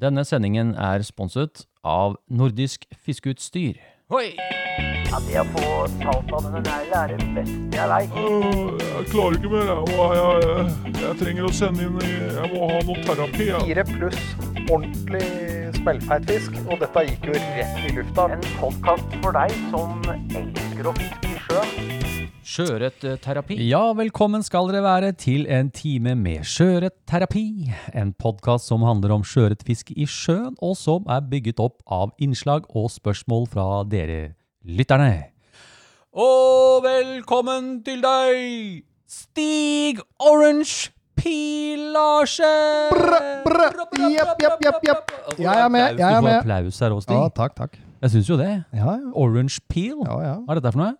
Denne sendingen er sponset av Nordisk Fiskeutstyr. Hoi! Ja, det å få talt av denne negla er det beste jeg veit. Jeg klarer ikke mer. Jeg, jeg, jeg, jeg trenger å sende inn Jeg må ha noe terapi. Jeg. Fire pluss ordentlig smellfeit fisk, og dette gikk jo rett i lufta. En podkast for deg som elsker å fiske i sjøen. Sjøørretterapi. Ja, velkommen skal dere være til en time med sjøørretterapi. En podkast som handler om sjøørretfiske i sjøen, og som er bygget opp av innslag og spørsmål fra dere lytterne. Og velkommen til deg, Stig Orange Pilasje! Jepp, jepp, jepp, jepp. Jeg er med, jeg er Du får med. applaus her òg, Ja, takk, takk. Jeg syns jo det. Ja, ja. Orange peel. ja, ja. Hva er dette for noe?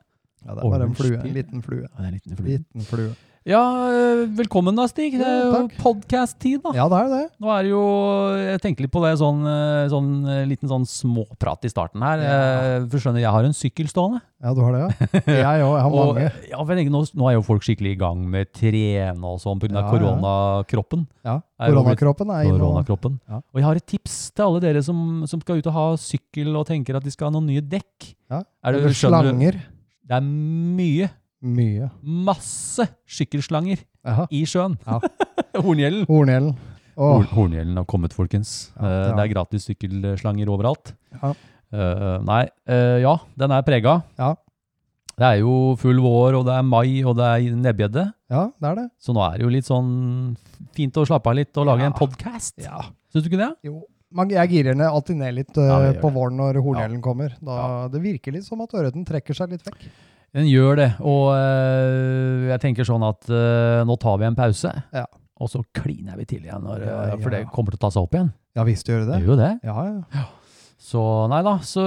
Ja det er bare en flue. En liten flue. Ja, det er en liten flue. Liten flue. Ja, øh, velkommen da, Stig. Det er jo takk. podcast-tid, da. Ja, det er det. Nå er det jo Jeg tenker litt på det sånn, øh, sånn øh, liten sånn småprat i starten her. Ja. Eh, For skjønner, jeg har en sykkel stående. Ja, du har det, ja. Jeg òg. Jeg har Og, mange. ja, for jeg, nå, nå er jo folk skikkelig i gang med trene og sånn pga. Ja, koronakroppen. Ja. Koronakroppen er inne. og- Koronakroppen. Ja. Og jeg har et tips til alle dere som, som skal ut og ha sykkel og tenker at de skal ha noen nye dekk. Ja. Er det, Eller slanger. du? Det er mye, Mye. masse sykkelslanger Jaha. i sjøen. Ja. Horngjellen. Hornhjelm. Oh. Horngjellen har kommet, folkens. Ja, Eh, ja. Det er gratis sykkelslanger overalt. Ja. Uh, nei, uh, ja, den er prega. Ja. Det er jo full vår, og det er mai, og det er nebbgjedde. ja, det er det. Så nå er det jo litt sånn fint å slappe av litt og lage en podkast. Ja. Syns du ikke det? Jo. Man, jeg girer ned, alltid ned litt uh, ja, på våren når hornhjelmen kommer. Da, Det virker litt som at ørreten trekker seg litt vekk. Den gjør det. Og eh, jeg tenker sånn at eh, nå tar vi en pause, Ja. og så kliner vi til igjen. Når, Ja, eh, For det kommer til å ta seg opp igjen. Ja visst gjør det Det gjør jo det. Ja, ja. Så nei da. Så,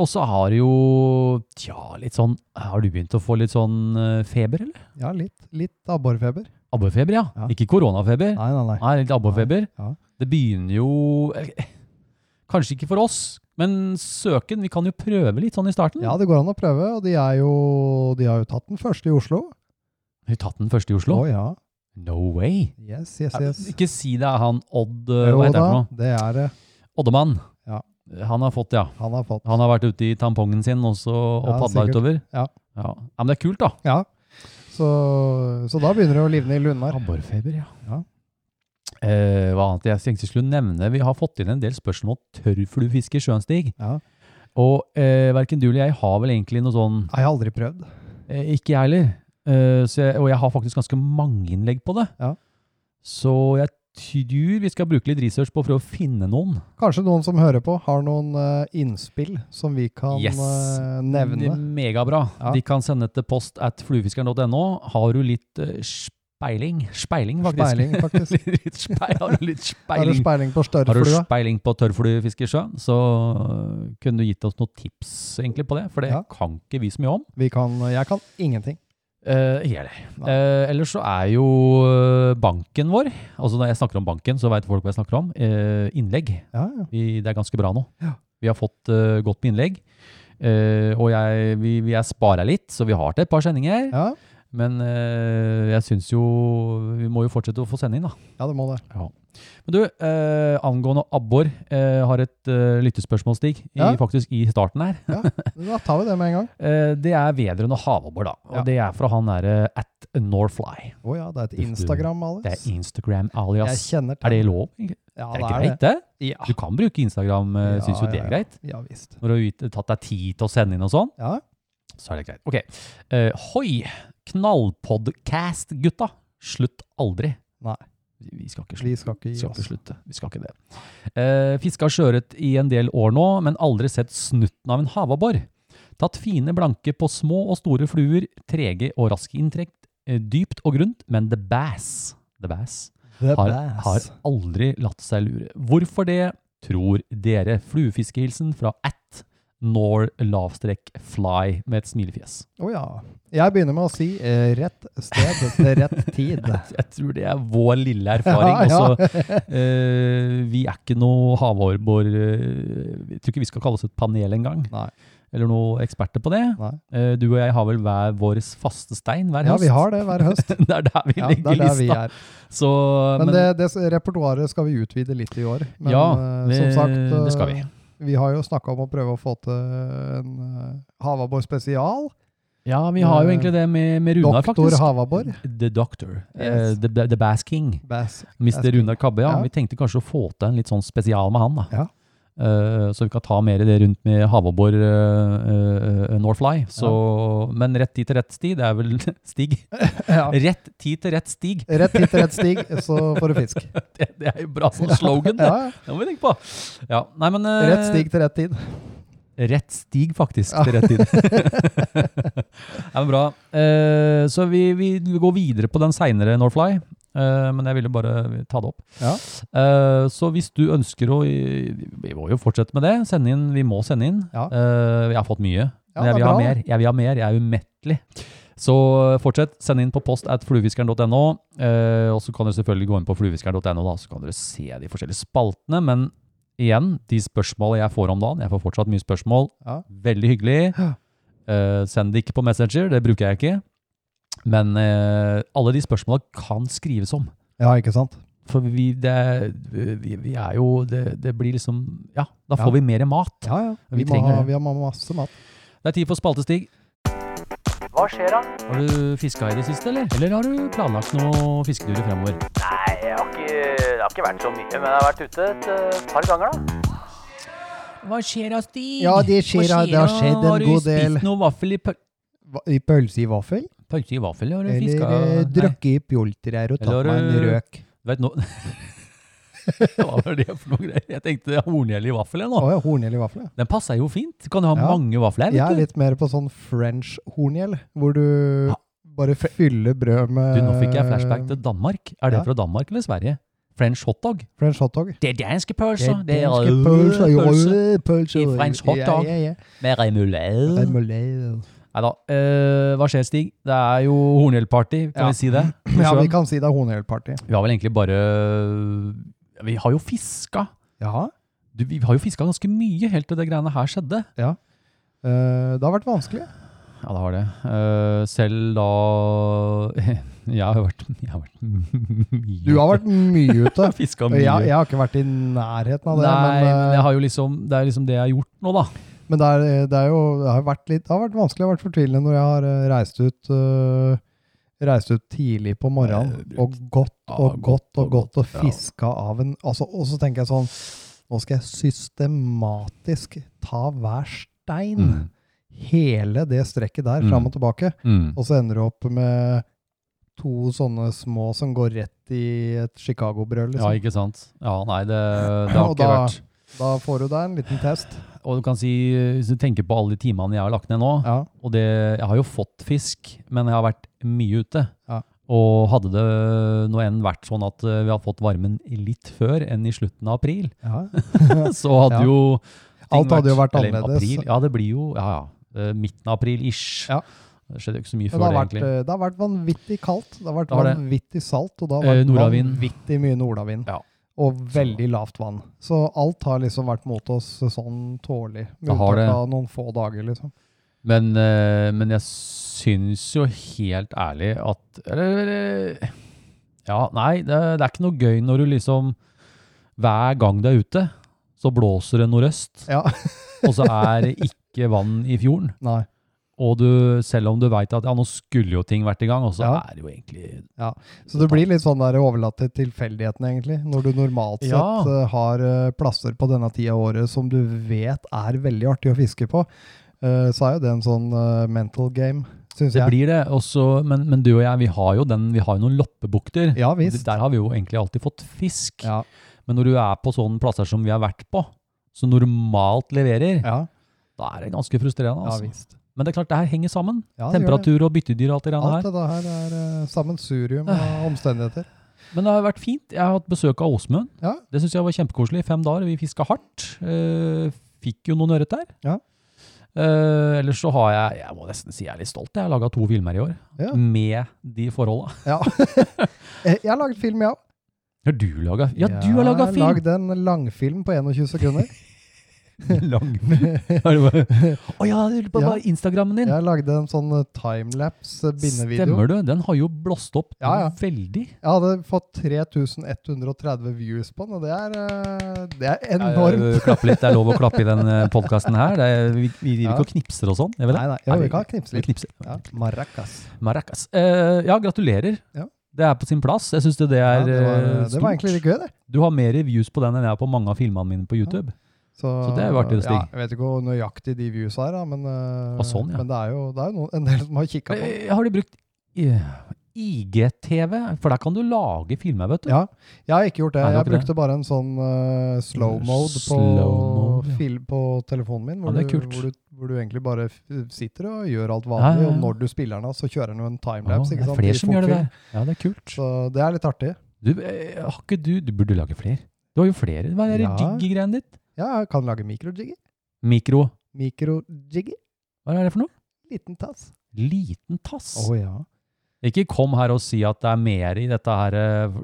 og så har jo Tja, litt sånn Har du begynt å få litt sånn feber, eller? Ja, litt, litt abborfeber. Abborfeber, ja. Ja. Ikke koronafeber. Nei, nei, nei. Nei, litt abborfeber. Ja. Det begynner jo eh, Kanskje ikke for oss, men søken, vi kan jo prøve litt sånn i starten. Ja, det går an å prøve, og de, jo, de har jo tatt den første i Oslo. De Har tatt den første i Oslo? Å ja. No way! Yes, yes, yes. Ikke si det er han Odd eh, Jo Hva heter da, han for noe? det er det. Oddemann. Ja. Han har fått, ja. Han har fått. Han har vært ute i tampongen sin også, og Ja, padla sikkert. utover. Ja. ja. Men det er kult, da. Ja. Så, så da begynner det å livne i Lundar. Abborfeber, ja. Ja. Eh, hva annet jeg tenkte jeg skulle nevne? Vi har fått inn en del spørsmål om tørrfluefiske i sjøen, Stig. Ja. Og eh, verken du eller jeg har vel egentlig noe sånn Jeg har aldri prøvd. eh, Ikke jeg heller. Eh, jeg, og jeg har faktisk ganske mange innlegg på det. Ja. Så jeg tror vi skal bruke litt research på for å finne noen. Kanskje noen som hører på, har noen uh, innspill som vi kan Yes. uh, nevne. Megabra. Ja. De kan sende til post at fluefiskeren.no. Har du litt eh, speiling? Speiling, faktisk. Speiling, faktisk. litt speil, har du litt Har du speiling? speiling på Har du speiling på tørrfluefiskesjøen, så øh, kunne du gitt oss noen tips egentlig på det, for det Ja. kan ikke vi så mye om. Vi kan, jeg kan ingenting. Uh. Eh, ellers så er jo øh, banken vår, altså når jeg snakker om banken, så vet folk hva jeg snakker om, Uh, innlegg. Ja, ja. Vi, det er ganske bra nå. Ja. Vi har fått uh, godt med innlegg, og jeg, vi, vi er sparet litt, så vi har til et par sendinger. ja. Men eh, jeg syns jo Vi må jo fortsette å få sending, da. Ja, det må det. Men du, eh, angående abbor, eh, har et eh, lyttespørsmål, Stig. I, Ja. Faktisk i starten her. Ja, Da tar vi det med en gang. Eh, det er vedrørende havabbor, da. Og Ja. det er fra han derre at Norfly. Å ja, det er et Instagram alias. Det er Instagram Jeg alias. kjenner til Er det lov? Det Ja, er det greit, det? Ja. Du kan bruke Instagram, uh, syns jo det ja, er ja. greit. Ja visst. Når du har tatt deg tid til å sende inn og sånn, Ja. så er det greit. Ok. Eh, hoi! Knallpodcast, gutta! Slutt aldri. Nei. Vi skal ikke slutte. Vi skal ikke Vi gi skal ikke slutte. Vi skal ikke det. Eh, fiska sjøørret i en del år nå, men aldri sett snutten av en havabbor. Tatt fine blanke på små og store fluer, trege og raske inntrekk, eh, dypt og grunt, men the bass, the bass The har, bass. har aldri latt seg lure. Hvorfor det, tror dere? Fluefiskehilsen fra at nor lavstrekk fly med et smilefjes. Å ja. Jeg begynner med å si uh, rett sted til rett tid. Jeg tror det er vår lille erfaring. Ja, ja. Også, uh, vi er ikke noe havabbor uh, Jeg tror ikke vi skal kalle oss et panel engang. Eller noen eksperter på det. Eh, du og jeg har vel hver vår faste stein hver Ja, høst. vi har det hver høst. det er der vi Ja, ligger er der lista. er. Så, Men, men, det, det repertoaret skal vi utvide litt i år. Men Ja, eh, som sagt, det skal vi. Eh, vi har jo snakka om å prøve å få til en uh, Havabbor spesial. ja, vi har jo egentlig det med, med Runar, Doktor faktisk. Havabbor. The Doctor. Yes. Uh, the, the, the Bass King. Bass. Mr. Bass Runar Kabbe, ja. Ja. Vi tenkte kanskje å få til en litt sånn spesial med han, da. Ja. Eh, så vi kan ta mer i det rundt med havabbor Norfly. Så, ja. Men rett tid til rett sti, det er vel stig? Ja. Rett tid til rett stig. Rett tid til rett stig, så får du fisk. Det, det er jo bra som slogan, det. Ja. Det må vi tenke på. Ja, nei, men, eh, Rett stig til rett tid. Rett stig, faktisk, til rett tid. det er bra. Eh, så vi, vi, vi går videre på den seinere Northfly. Eh, men jeg ville bare ta det opp. Ja. Eh, så hvis du ønsker å Vi må jo fortsette med det. Sende inn. Vi må sende inn. Ja. Eh, jeg har fått mye. Ja, men jeg vil ha mer. Jeg vil ha mer. Jeg er umettelig. Så fortsett. Send inn på post at fluefiskeren.no. Og så kan dere selvfølgelig gå inn på fluefiskeren.no, så kan dere se de forskjellige spaltene. Men igjen, de spørsmålene jeg får om dagen Jeg får fortsatt mye spørsmål. Ja. Veldig hyggelig. Send det ikke på Messenger, det bruker jeg ikke. Men eh, alle de spørsmåla kan skrives om. Ja, ikke sant? For vi, det, vi, vi er jo det, det blir liksom Ja, da får Ja. vi mer mat. Ja, ja. Vi Vi, må ha, vi har masse mat. Det er tid for spaltestig. Hva skjer da? Har du fiska i det siste, eller? Eller har du planlagt noen fisketurer fremover? Nei, jeg har ikke, det har ikke vært så mye, men jeg har vært ute et eh, par ganger da. Hva skjer da, Stig? Ja, det skjer, skjer det har skjedd en god del. Har du spist noe vaffel i pøl... I pølse i vaffel? Pølse i vaffel, har du fiska Eller drukket i pjolter her og tatt Eller meg en du- røk? Du vet nå Hva var det for noe greier? Jeg tenkte horngjell i vaffel nå. ja, horngjell i vaffel. ja. Den passer jo fint. Du kan jo ha Ja. mange vafler, Jeg er litt mer på sånn french horngjell, hvor du Ja. bare fyller brød med Du, nå fikk jeg flashback til Danmark. Er det Ja. fra Danmark eller Sverige? French hotdog? French hotdog. Det er danske pølser. Det er danske pølser, pølser. i french hotdog. Med remoulade. Remoulade. Nei da. Eh, hva skjer, Stig? Det er jo horngjellparty, kan Ja. vi si det? Ja, vi kan si det er horngjellparty. Vi har vel egentlig bare Vi har jo fiska. Ja. Du, vi har jo fiska ganske mye helt til det greiene her skjedde. Eh, det har vært vanskelig. Ja, det har det. Eh, selv da Jeg har vært, jeg har vært mye Du har vært mye ute. Fiska mye. Jeg, jeg har ikke vært i nærheten av det. Nei, men, men eh, jeg har jo liksom, det er liksom det jeg har gjort nå, da. Men det, er, det, er jo, det har vært litt, det har vært vanskelig, det har vært fortvilende når jeg har eh, reist ut, uh, reist ut tidlig på morgenen og gått og gått og gått og ja. fiska av en altså, Og så tenker jeg sånn Nå skal jeg systematisk ta hver stein. Mm. Hele det strekket der, Mm. fram og tilbake. Mm. Og så ender du opp med to sånne små som går rett i et Chicago-brød, Ja, liksom. ikke sant. Ja, nei, det, det har ikke da- vært Da får du deg en liten test. Og du kan si, hvis du tenker på alle de timene jeg har lagt ned nå, Ja. og det, jeg har jo fått fisk, men jeg har vært mye ute. Ja. Og hadde det nå enn vært sånn at eh, vi har fått varmen litt før enn i slutten av april, ja. så hadde jo Alt hadde jo vært annerledes. April, ja, det blir jo ja, ja, eh, midten av april-ish. Ja. Det skjedde jo ikke så mye før det, det, vært, egentlig. eh, det har vært vanvittig kaldt. Det har vært Det har vanvittig salt, og det har Eh, vært eh, vanvittig mye nordavind. Ja. Og veldig lavt vann. Så alt har liksom vært mot oss sånn tålelig. Med unntak av noen få dager, liksom. Men, eh, men jeg syns jo helt ærlig at eller, Ja, nei, det, det er ikke noe gøy når du liksom Hver gang du er ute, så blåser det nordøst, Ja. og så er det ikke vann i fjorden. Nei. Og du, selv om du veit at ja, nå skulle jo ting vært i gang, og så Ja. er det jo egentlig Ja, Så det blir litt sånn der overlatt til tilfeldighetene, egentlig. Når du normalt sett Ja. eh, har eh, plasser på denne tida av året som du vet er veldig artig å fiske på, eh, så er jo det en sånn mental game, syns Det blir det. Også, men, men du og jeg, vi har jo, den, vi har jo noen loppebukter. Ja visst. Der har vi jo egentlig alltid fått fisk. Ja. Men når du er på sånne plasser som vi har vært på, som normalt leverer, Ja, da er det ganske frustrerende. altså. ja visst. Men det er klart, det her henger sammen. Ja. Temperatur og byttedyr og alt det greiene Alt her. det her er uh, sammensurium av omstendigheter. Men det har vært fint. Jeg har hatt besøk av Åsmund. Ja. Det syns jeg var kjempekoselig. Fem dager, vi fiska hardt. Uh, fikk jo noen ørret der. Ja. Uh, ellers så har jeg, jeg må nesten si jeg er litt stolt, jeg har laga to filmer i år. Ja. Med de forholda. Ja. Eh, jeg har laget film, jeg òg. Har du laga Ja, du har laga film! lagd en langfilm på 21 sekunder. Lang Å oh, ja, på Ja. Instagrammen din! Jeg lagde en sånn eh, timelapse bindevideo. Stemmer du? Den har jo blåst opp Ja, ja. veldig. Jeg hadde fått 3130 views på den, og det er, eh, det er enormt. Ja, litt. Det er lov å klappe i den podkasten her. Det er, vi, driver Ja. ikke og knipser og sånn. Nei, nei, ja, vi kan knipse litt. knipser. Ja, Maracas. Maracas. Uh, ja, gratulerer. Ja. Det er på sin plass. Jeg syns det, det Ja, er det, var, stort. det var egentlig litt gøy, det. Du har mer views på den enn jeg har på mange av filmene mine på YouTube. Så, Så det er jo artig, Stig. Ja, jeg vet ikke hvor nøyaktig de views er, da, men, ah, sånn, ja. men det er jo, det er jo noen, en del som har kikka på. Eh, Har du brukt eh, IGTV? For der kan du lage filmer, vet du. Ja, jeg har ikke gjort det. Nei, det Jeg brukte brukte bare en sånn uh, slow mode på, Slow mode, ja. på telefonen min, hvor, Ja, det du, hvor, du, hvor du egentlig bare sitter og gjør alt vanlig, ja, ja. og når du spiller den av, så kjører den jo en Ja, timelapse. det er flere som gjør det der. Ja, det er kult. Så det er litt artig. Du, har ikke du, du burde lage flere. Du har jo flere. Hva er det Ja. jiggy-greiene ditt? Ja, jeg kan lage mikrojigger. Mikro. Mikrojiggy. Hva er det for noe? Liten tass. Liten tass. Å ja. Ikke kom her og si at det er mer i dette her eh,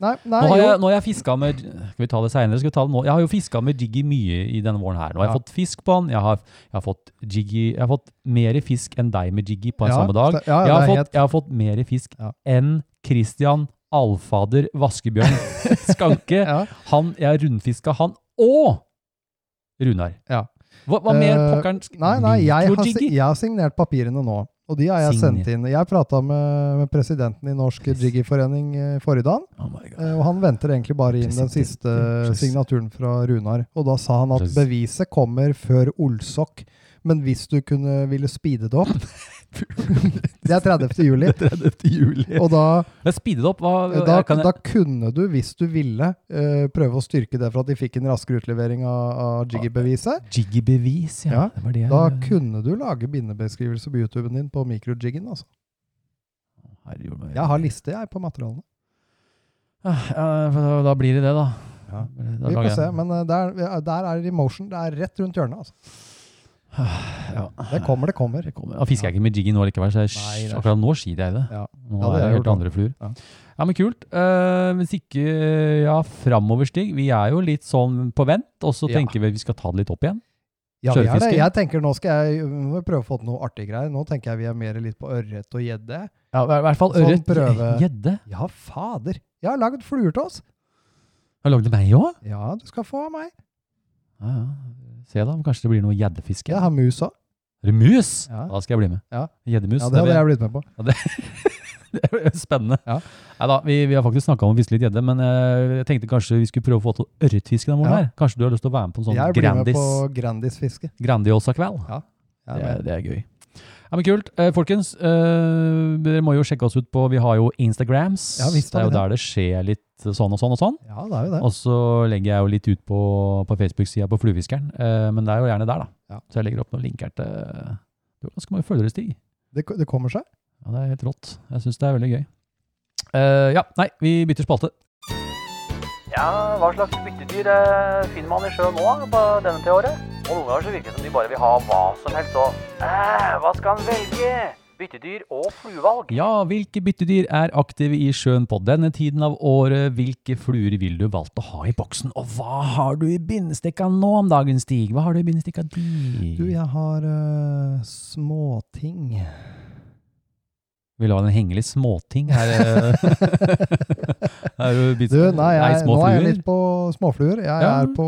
Nei, nei, Nå har jeg, nå har jeg fiska med Skal vi ta det seinere? Jeg har jo fiska med jiggy mye i denne våren her. Nå har jeg Ja. fått fisk på den. Jeg har, jeg har fått jiggy Jeg har fått mer fisk enn deg med jiggy på en Ja, samme dag. ja, jeg, har fått, jeg har fått mer fisk enn Christian Alfader Vaskebjørn Skanke. Han, jeg rundfiska han og Runar. Ja. Hva, hva mer Eh, pokkeren Nei, nei, jeg har, jeg har signert papirene nå. Og de har jeg Signer. sendt inn. Jeg prata med, med presidenten i Norsk Jiggy-forening eh, forrige dag. Oh. Eh, Og han venter egentlig bare inn den siste signaturen fra Runar. Og da sa han at beviset kommer før Olsok. Men hvis du kunne ville speede det opp Det er 30. juli. 30. juli. Og da, det opp. Hva, da, kan jeg, da kunne du, hvis du ville, uh, prøve å styrke det for at de fikk en raskere utlevering av, av Jiggy-beviset. Jiggy-bevis, ja. Ja, Det var det jeg Da kunne du lage bindebeskrivelse på YouTuben din på mikrojiggen. Altså. Herregud, Jeg har liste jeg på materialene. Ah, ja, da blir det det, da. Ja. Vi får se. Men eh, der, der er det emotion. Det er rett rundt hjørnet. Altså. Ja. Det kommer, det kommer. Det kommer. Da fisker jeg ikke med jiggy nå likevel, så jeg, akkurat nå skiter jeg i det. Ja. Nå Ja, det er det helt andre fluer. Ja. Ja. men kult. Uh, hvis ikke, ja, framover, Stig. Vi er jo litt sånn på vent, og så tenker vi at vi skal ta det litt opp igjen. Ja, vi er det. Jeg tenker nå skal jeg prøve å få til noe artige greier. Nå tenker jeg vi er mer litt på ørret og gjedde. Ja, I hvert fall Sånn ørret. prøve- Gjedde. Ja, fader! Jeg har lagd fluer til oss. Har du lagd meg òg? Ja, du skal få av meg. Ja, ja. Se da, kanskje det blir noe gjeddefiske. Jeg har mus òg. Er det mus? Ja. Da skal jeg bli med. Ja. Gjeddemus. Ja, det hadde jeg blitt med på. Det er spennende. Ja. Neida, vi, vi har faktisk snakka om å fiske litt gjedde, men eh, jeg tenkte kanskje vi skulle prøve å få til ørretfiske morgenen. Ja. her. Kanskje du har lyst til å være med på en sånn jeg blir med på Grandis-fiske. Grandiosa-kveld? Ja, Det, er- det er gøy. Ja, men Kult. Uh, folkens, uh, dere må jo sjekke oss ut på Vi har jo Instagrams. Ja, visst det er jo det. der det skjer litt sånn og sånn og sånn. Ja, det er jo det. Og så legger jeg jo litt ut på, på Facebook-sida på Fluefiskeren, eh, men det er jo gjerne der, da. Ja. Så jeg legger opp noen linker til Det er ganske mange følgere, Stig. Det, det kommer seg. Ja, det er helt rått. Jeg syns det er veldig gøy. Eh, ja, nei, vi bytter spalte. Ja, hva slags byttedyr eh, finner man i sjøen nå på denne til året? Og noen ganger så virker det som de bare vil ha hva som helst, og eh, hva skal han velge? Byttedyr og fluevalg. Ja, hvilke byttedyr er aktive i sjøen på denne tiden av året? Hvilke fluer vil du valgt å ha i boksen? Og hva har du i bindestikka nå om dagen, Stig? Hva har du i bindestikka di? Du, jeg har uh, småting. Vil du ha en hengelig småting her? er du, bitt- Du, nei, jeg, nei nå er jeg litt på småfluer. Jeg Ja. er på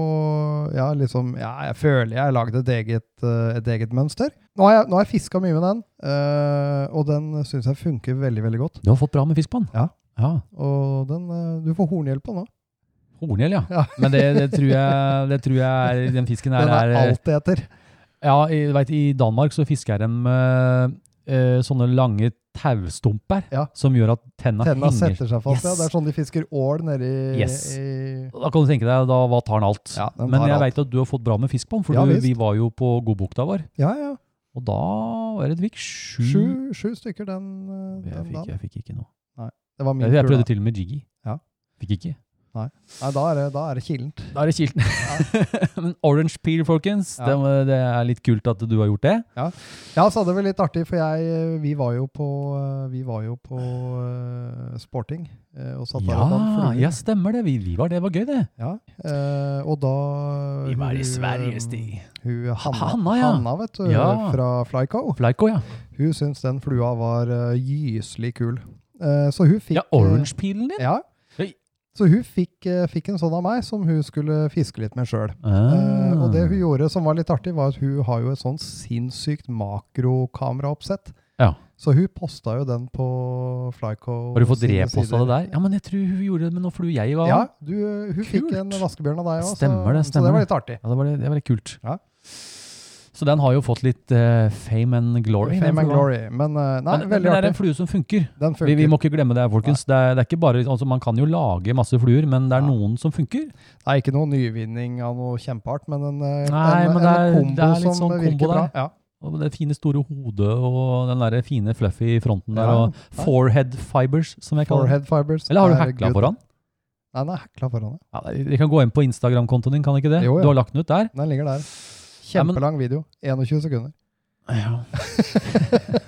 Ja, liksom Ja, jeg føler jeg har laget et eget, eh, et eget mønster. Nå har jeg, nå har jeg fiska mye med den, eh, og den syns jeg funker veldig, veldig godt. Du har fått bra med fisk på den? Ja. ja. Og den eh, Du får hornhjelp på den òg. Horngjell, ja. Ja. Men det, det, tror jeg, det tror jeg Den fisken her Den er er alt det heter. Ja, i, vet, i Danmark så fisker de med eh, sånne lange taustumper Ja. som gjør at tenna, Tenna henger. setter seg fast. Ja. Det er sånn de fisker ål nedi Yes. i Da kan du tenke deg, da hva tar den alt? Ja, den Men jeg veit vet at du har fått bra med fisk på den, for du, vi var jo på Godbukta vår. Ja, ja. Og da var det fikk sju. Sju, sju stykker den, eh, Jeg den fikk, dagen. jeg fikk ikke noe. Det var min Jeg, jeg prøvde til og med jiggy. Ja. Fikk ikke. Nei, da er det, da er det kilent. Da er det kilten. Men orange peel, folkens. Ja. Det, det er litt kult at du har gjort det. Ja, så hadde vel litt artig, for jeg, vi var jo på, vi var jo på uh, sporting. eh, og satt Ja, der ja, stemmer det. Vi, vi var det. var gøy, det. Ja, uh, og da Vi var i Sverige, eh, Stig. Hun, Hanna, Hanna, ja. Hanna, vet du, Ja. fra Flyco. Flyco, ja. Hun syntes den flua var uh, gyselig kul. Eh, så hun fikk Ja, orange peelen din? Ja. Så hun fikk, eh, fikk en sånn av meg som hun skulle fiske litt med sjøl. Ah. og det hun gjorde som var litt artig, var at hun har jo et sånn sinnssykt makrokameraoppsett. Ja. Så hun posta jo den på Flyco. Har du fått reposta det der? Ja, men jeg tror hun gjorde det med noe flue jeg var. Ja, du, hun fikk en vaskebjørn av deg òg. så, det, Så det var litt artig. Ja, det var, det var litt kult. Ja. Så den har jo fått litt uh, fame and glory. Fame and glory. Men, uh, nei, Men, men det er en flue som funker. Den Vi, funker. vi må ikke glemme det, folkens. Det er, det er ikke bare, altså Man kan jo lage masse fluer, men det er nei. noen som funker. Det er ikke noen nyvinning av noe kjempeart, men en, eh, Nei, en, men det er- en kombo det er litt som sånn virker bra. Ja. Og det fine store hodet og den der fine fluffy fronten der. Ja, og forehead fibers, som jeg kaller. Forehead fibers. Eller har du hekla good. foran? Nei, den er hackla foran. ja. Ja, Vi kan gå inn på Instagram-kontoen din, kan ikke det? Jo, ja. Du har lagt den ut der? Den ligger der. Kjempelang video. 21 sekunder. Ja.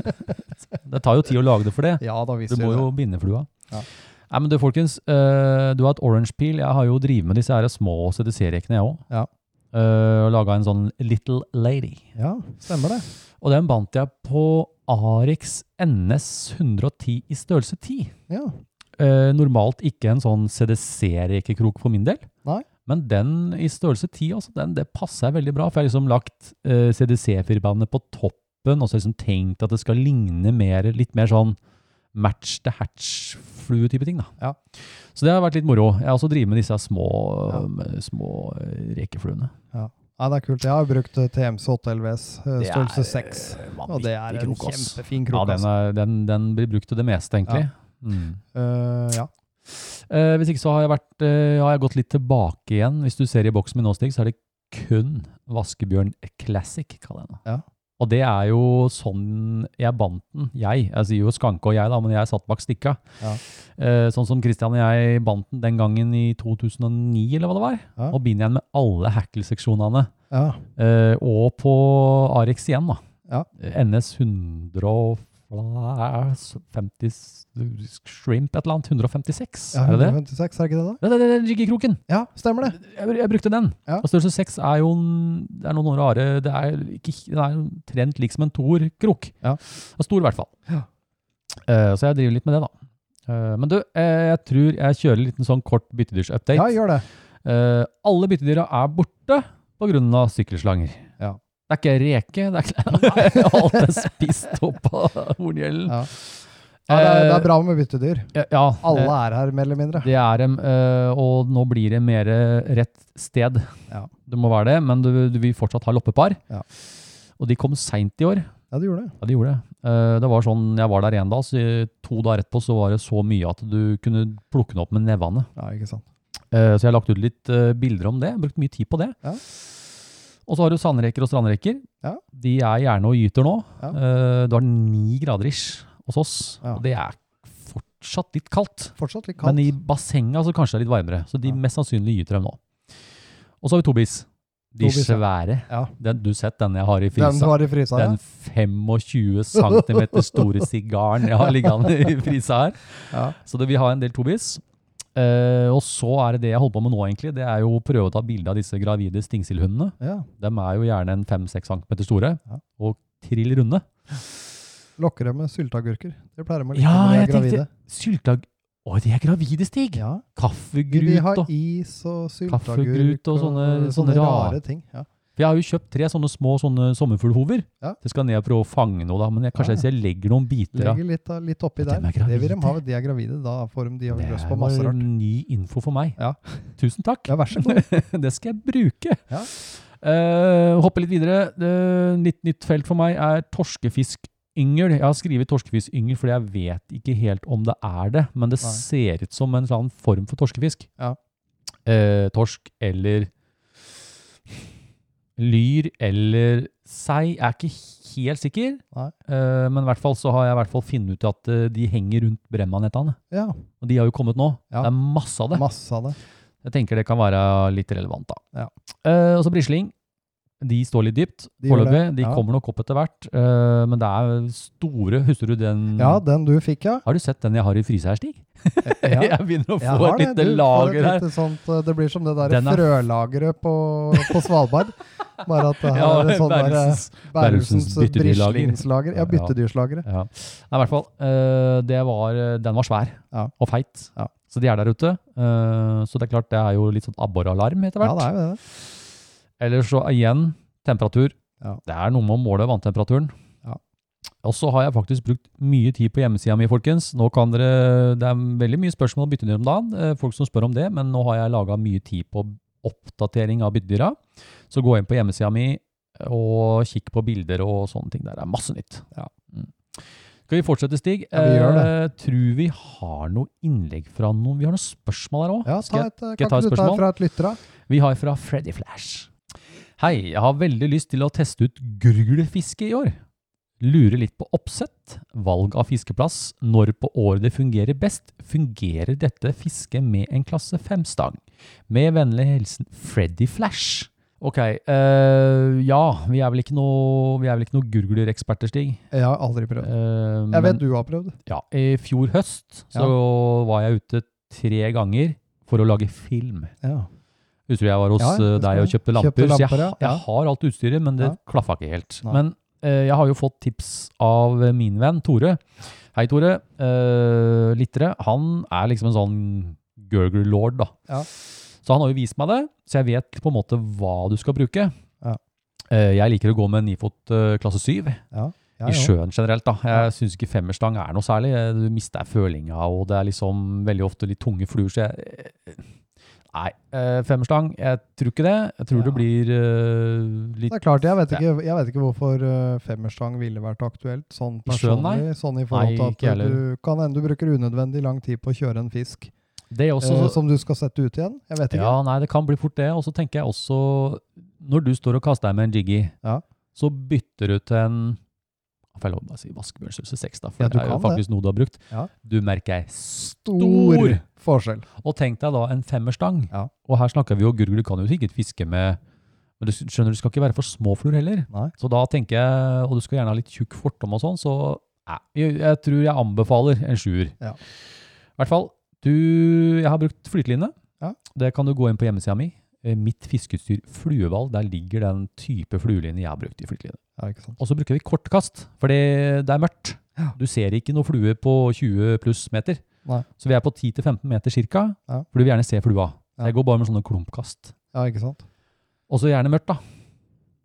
det tar jo tid å lage det for det. Ja, da viser Du må det. jo binde flua. Ja. Nei, men du folkens, uh, du har et orange peel. Jeg har jo drevet med disse her små CDC-rekene, jeg òg. Ja. og laga en sånn Little Lady. Ja, stemmer det. Og den bandt jeg på Arix NS 110 i størrelse 10. Ja. Uh, normalt ikke en sånn CDC-rekekrok for min del. Nei. Men den i størrelse 10, altså, den, det passer veldig bra. For jeg har liksom lagt eh, CDC-firbandet på toppen, og så liksom tenkt at det skal ligne mer, litt mer sånn match the hatch-flue-type ting. da. Ja. Så det har vært litt moro. Jeg har også drevet med disse små, Ja. eh, små eh, rekefluene. Ja, det er kult. Jeg har brukt TMC 8 LVS, størrelse 6. eh, Og det er en krok, kjempefin krok. Ja, den, altså. er, den, den blir brukt til det meste, egentlig. Mm. Uh, ja. Eh, hvis ikke så har jeg, vært, eh, har jeg gått litt tilbake igjen. Hvis du ser i boksen min nå, Stig, så er det kun Vaskebjørn Classic, kaller jeg det. Ja. Og det er jo sånn jeg bandt den. Jeg, jeg sier jo Skanke og jeg, da, men jeg satt bak stikka. Ja. Eh, sånn som Christian og jeg bandt den den gangen i 2009, eller hva det var. Ja. Og binder igjen med alle hackle-seksjonene. ja. Eh, og på Arix igjen, da. Ja. NS 150 Shrimp et eller annet. 156, ja er det det? 156, er det ikke det, da? Det, det, det er Jiggykroken! Ja, stemmer det. Jeg, jeg brukte den. Ja. Og størrelse 6 er jo en- det er noen rare Det er, ikke, det er trent lik som en toer-krok. Ja. Og stor, i hvert fall. Ja. Uh, så jeg driver litt med det, da. Uh, men du, eh, jeg tror jeg kjører en liten sånn kort byttedyrs-update. Ja, gjør det. Eh, alle byttedyra er borte pga. sykkelslanger. Det er ikke reke, det er ikke Alt er spist opp av horngjellen. Ja. Ja, det, er, det er bra med byttedyr. Ja, ja, Alle eh, er her, mer eller mindre. det er dem, eh, og nå blir det mer rett sted. Ja. Det må være det, men du, du vil fortsatt ha loppepar. Ja. Og de kom seint i år. Ja, de gjorde det. Ja, de gjorde det. Eh, det var sånn, Jeg var der én dag, så to dager etterpå så var det så mye at du kunne plukke den opp med nevene. Ja, ikke sant. Eh, så jeg har lagt ut litt eh, bilder om det. Brukt mye tid på det. Ja. Og så har du sandreker og strandreker. Ja. De er gjerne og gyter nå. Ja. Eh, du har ni grader ish hos oss, Ja. og det er fortsatt litt kaldt. Fortsatt litt kaldt. Men i bassenget så kanskje det er litt varmere. Så de mest sannsynlig gyter dem nå. Og så har vi tobis. De Tobis, svære. Ja. Den, du har sett den jeg har i Den du frisa? har i frysa. Den 25 cm store sigaren jeg har liggende i frisa her. ja. Så det, vi har en del tobis. Eh, og så er det det jeg holder på med nå, egentlig. Det er jo å prøve å ta bilde av disse gravide stingsildhundene. ja. De er jo gjerne en 5-6 cm store Ja. og trill runde. Lokker dem med sylteagurker. Det pleier de å like Ja, når de er gravide. Syltag... Å, de er gravide, Stig! Ja. Kaffegrut og De har is og sylteagurk og sånne- sånne sånne rare- ting. Ja. For jeg har jo kjøpt tre sånne små sånne sommerfuglhover. Ja. Det skal ned og prøve å fange noe, da. Men jeg, kanskje Ja, jeg legger noen biter av Legger litt, litt oppi der. de er Det vil de ha. De er gravide. Da får de, de har løst på masse rart. var rart. ny info for meg. Ja. Tusen takk. Ja, vær så god. det skal jeg bruke. Ja. Uh, hoppe litt videre. Uh, nytt, nytt felt for meg er torskefisk-yngel. Jeg har skrevet torskefisk-yngel fordi jeg vet ikke helt om det er det, men det Nei. ser ut som en sånn form for torskefisk. Ja. Eh, torsk eller lyr eller sei. Jeg er ikke helt sikker. Eh, men i hvert fall så har jeg i hvert fall funnet ut at eh, de henger rundt brennmanettene. Ja, Og de har jo kommet nå. Ja. Det er masse av det. masse av det. Jeg tenker det kan være litt relevant, da. Ja. Uh, og så brisling. De står litt dypt foreløpig. De, De ja. kommer nok opp etter hvert. men det er store Husker du den Ja, den du fikk, ja. Har du sett den jeg har i fryseren, Stig? ja. jeg begynner å få et lite lager her. Sånt, det blir som det der er- frølageret på, på Svalbard. Bare at det her er sånn der, eh, Bærumsens- Bærumsens Bærumsens byttedyrlager. Ja, Ja. Ja. Nei, i hvert fall. eh, det var, den var svær og feit. Ja. Så de er der ute. eh, så det er klart, det er jo litt sånn abboralarm etter hvert. Ja, det er jo det. Eller så igjen, temperatur. Ja. Det er noe med å måle vanntemperaturen. Og så har jeg faktisk brukt mye tid på hjemmesida mi, folkens. Nå kan dere, Det er veldig mye spørsmål å bytte ned om dagen, eh, folk som spør om det, men nå har jeg laga mye tid på oppdatering av byttedyra. Så gå inn på hjemmesida mi og kikk på bilder og sånne ting. Der det er masse nytt. Ja. Mm. Skal vi fortsette, Stig? Ja, vi gjør det. Eh, tror vi har noe innlegg fra noen Vi har noen spørsmål her òg. Ja, ta et, eh, kan ikke du ta et fra et lyttere? Vi har fra Freddy Flash. Hei, jeg har veldig lyst til å teste ut gruglefiske i år. Lurer litt på oppsett, valg av fiskeplass, når på året det fungerer best. Fungerer dette fisket med en klasse 5-stang? Med vennlig hilsen Freddy Flash. Ok, øh, ja, vi er vel ikke noe, noe gurglereksperter, Stig. Jeg har aldri prøvd. Eh, Jeg men- vet du har prøvd. ja, I fjor høst så var jeg ute tre ganger for å lage film. Ja. Husker du jeg var hos Ja, eh, deg og kjøpte lamper? Kjøpte så jeg, ja. jeg har alt utstyret, men det Ja. klaffa ikke helt. Nei. Men jeg har jo fått tips av eh, min venn Tore. Hei, Tore. Uh, Littere. Han er liksom en sånn gurgle lord, da. Ja. Så han har jo vist meg det, så jeg vet på en måte hva du skal bruke. Ja. Uh, jeg liker å gå med nifot uh, klasse 7 Ja, i sjøen generelt. da. Jeg syns ikke femmerstang er noe særlig. Eh, Du mister følinga, og det er liksom veldig ofte litt tunge fluer. så jeg... Nei, eh, femmerstang, jeg tror ikke det. Jeg tror Ja. det blir uh, litt Det er klart, jeg vet ikke, jeg vet ikke hvorfor uh, femmerstang ville vært aktuelt sånn personlig. Sånn i forhold til at heller. du kan hende du bruker unødvendig lang tid på å kjøre en fisk Det også, eh, som du skal sette ut igjen. Jeg vet ikke. Ja, nei, det kan bli fort det. Og så tenker jeg også, når du står og kaster deg med en jiggy, Ja. så bytter du til en Får jeg lov å si vaskebjørnstørrelse 6, da? For Ja, det er jo faktisk det. noe du har brukt. Ja. Du merker Stor stor forskjell. Og tenk deg da en femmerstang. Ja. Og her snakker vi jo gurgel, du kan jo sikkert fiske med Men du skjønner, du skal ikke være for små fluer heller. Nei. Så da tenker jeg, og du skal gjerne ha litt tjukk fortom og sånn, så jeg, jeg tror jeg anbefaler en sjuer. Ja. I hvert fall, du, jeg har brukt flyteline. Ja. Det kan du gå inn på hjemmesida mi. Eh, Mitt fiskeutstyr Fluevalg, der ligger den type flueline jeg har brukt i flyteline. Ja. Og så bruker vi kortkast, for det, er mørkt. Ja. Du ser ikke noe flue på 20 pluss meter. Nei. Så vi er på 10-15 meter cirka, Ja. for du vil gjerne se flua. Ja. Jeg går bare med sånne klumpkast. Ja, ikke sant. Og så gjerne mørkt, da.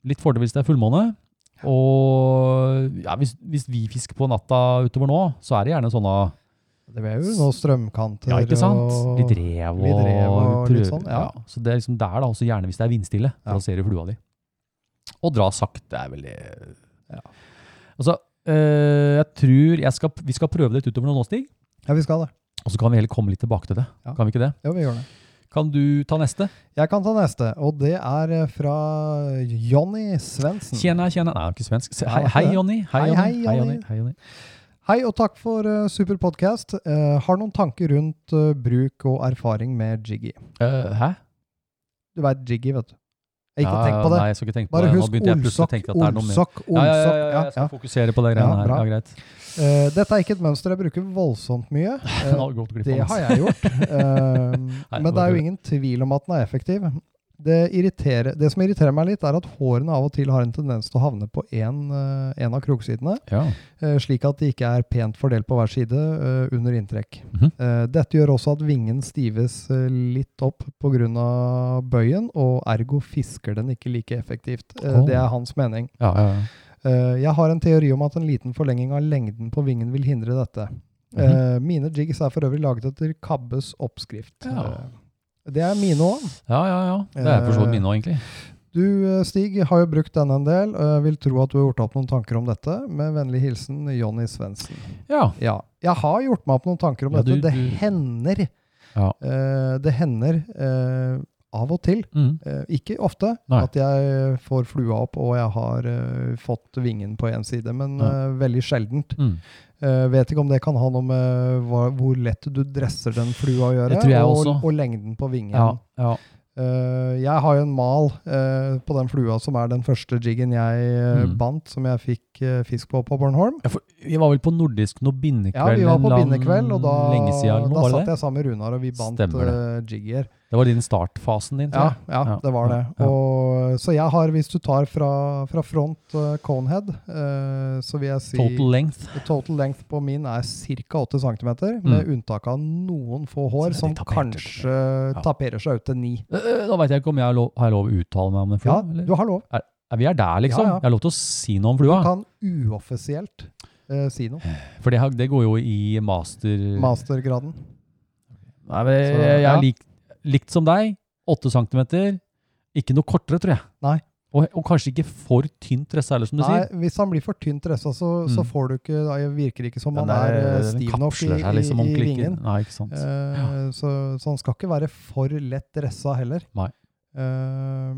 Litt fordel hvis det er fullmåne. Og ja, hvis, hvis vi fisker på natta utover nå, så er det gjerne sånne Det blir jo noen strømkanter Ja, ikke sant? Litt rev og, litt rev og litt sånn, ja. Så det er liksom der, da. Også gjerne hvis det er vindstille, Ja. da ser du flua di. Og dra sakte er veldig Ja. Altså, øh, jeg tror jeg skal, vi skal prøve det utover nå, Stig. Ja, vi skal det. Og så kan vi heller komme litt tilbake til det. Ja. Kan vi ikke det? Jo, vi gjør det. Kan du ta neste? Jeg kan ta neste, og det er eh, fra Jonny Svendsen. Tjena, tjena. Nei, ikke Hei, er hei, svensk. Jonny. Hei, Hei, Jonny. hei, Hei, Jonny. Hei. Hei og takk for uh, super podkast. Uh, har noen tanker rundt uh, bruk og erfaring med Jiggy. Hæ? Du veit Jiggy, vet du. Ikke Ja, tenkte på det. Nei, jeg skal ikke tenke på Bare det. Nå husk olsak, jeg tenke at det er noe mer. olsokk, Ja, ja, ja, ja, jeg skal fokusere på de greiene her. Ja, greit. Uh, dette er ikke et mønster jeg bruker voldsomt mye. Glipp det har jeg gjort. Uh, men det er jo ingen tvil om at den er effektiv. Det, det som irriterer meg litt, er at hårene av og til har en tendens til å havne på en, eh, av kroksidene, Ja. eh, slik at de ikke er pent fordelt på hver side eh, under inntrekk. Mm -hmm. Dette gjør også at vingen stives litt opp pga. bøyen, og ergo fisker den ikke like effektivt. Oh. Det er hans mening. Ja, ja, Jeg har en teori om at en liten forlenging av lengden på vingen vil hindre dette. Mm -hmm. Mine jigs er for øvrig laget etter Kabbes oppskrift. Ja. Det er mine òg. ja, ja, ja. Det er for så vidt mine òg, egentlig. Du, eh, Stig, har jo brukt denne en del, jeg vil tro at du har gjort opp noen tanker om dette. Med vennlig hilsen Jonny Svendsen. Ja. Ja, jeg har gjort meg opp noen tanker om Ja, dette. du- det du- hender Ja. Uh, Det hender uh, av og til, Mm. uh, ikke ofte, Nei. at jeg får flua opp og jeg har fått vingen på én side, men veldig sjeldent. Mm. Eh, vet ikke om det kan ha noe med hva, hvor lett du dresser den flua å gjøre, Det tror jeg og, og lengden på vingen. Ja, ja. Uh, jeg har jo en mal uh, på den flua som er den første jiggen jeg Mm. bandt, som jeg fikk eh, fisk på på Bornholm. Ja, vi var vel på nordisk noe bindekveld Ja, vi var på lang- bindekveld, og da, siden, da satt jeg sammen med Runar, og vi bandt uh, jigger. Det var din startfasen din, Ja, ja, Ja, det var det. Og, så jeg har, hvis du tar fra, fra front uh, conehead, uh, så vil jeg si Total length. total length på min er ca. 8 cm, med unntak av noen få hår som kanskje taperer seg ut til 9. Øh, Da veit jeg ikke om jeg har lov, har jeg lov å uttale meg om det. Ja, eller? du har lov. Er vi er der, liksom? Ja, ja. Jeg har lov til å si noe om flua. Du kan uoffisielt uh, si noe. For det, det går jo i master... Mastergraden. Nei, men Så, jeg ja. er lik, likt som deg. 8 cm. Ikke noe kortere, tror jeg. Nei. Og, og kanskje ikke for tynt dressa heller, som du Nei, sier. hvis han blir for tynt dressa, så, så Mm. får du ikke Da virker det ikke som han er der- eh, stiv nok i, i, liksom i, i ordentlig ikke- vingen. Nei, ikke sant. Eh, så, så han skal ikke være for lett dressa heller. Nei. Eh,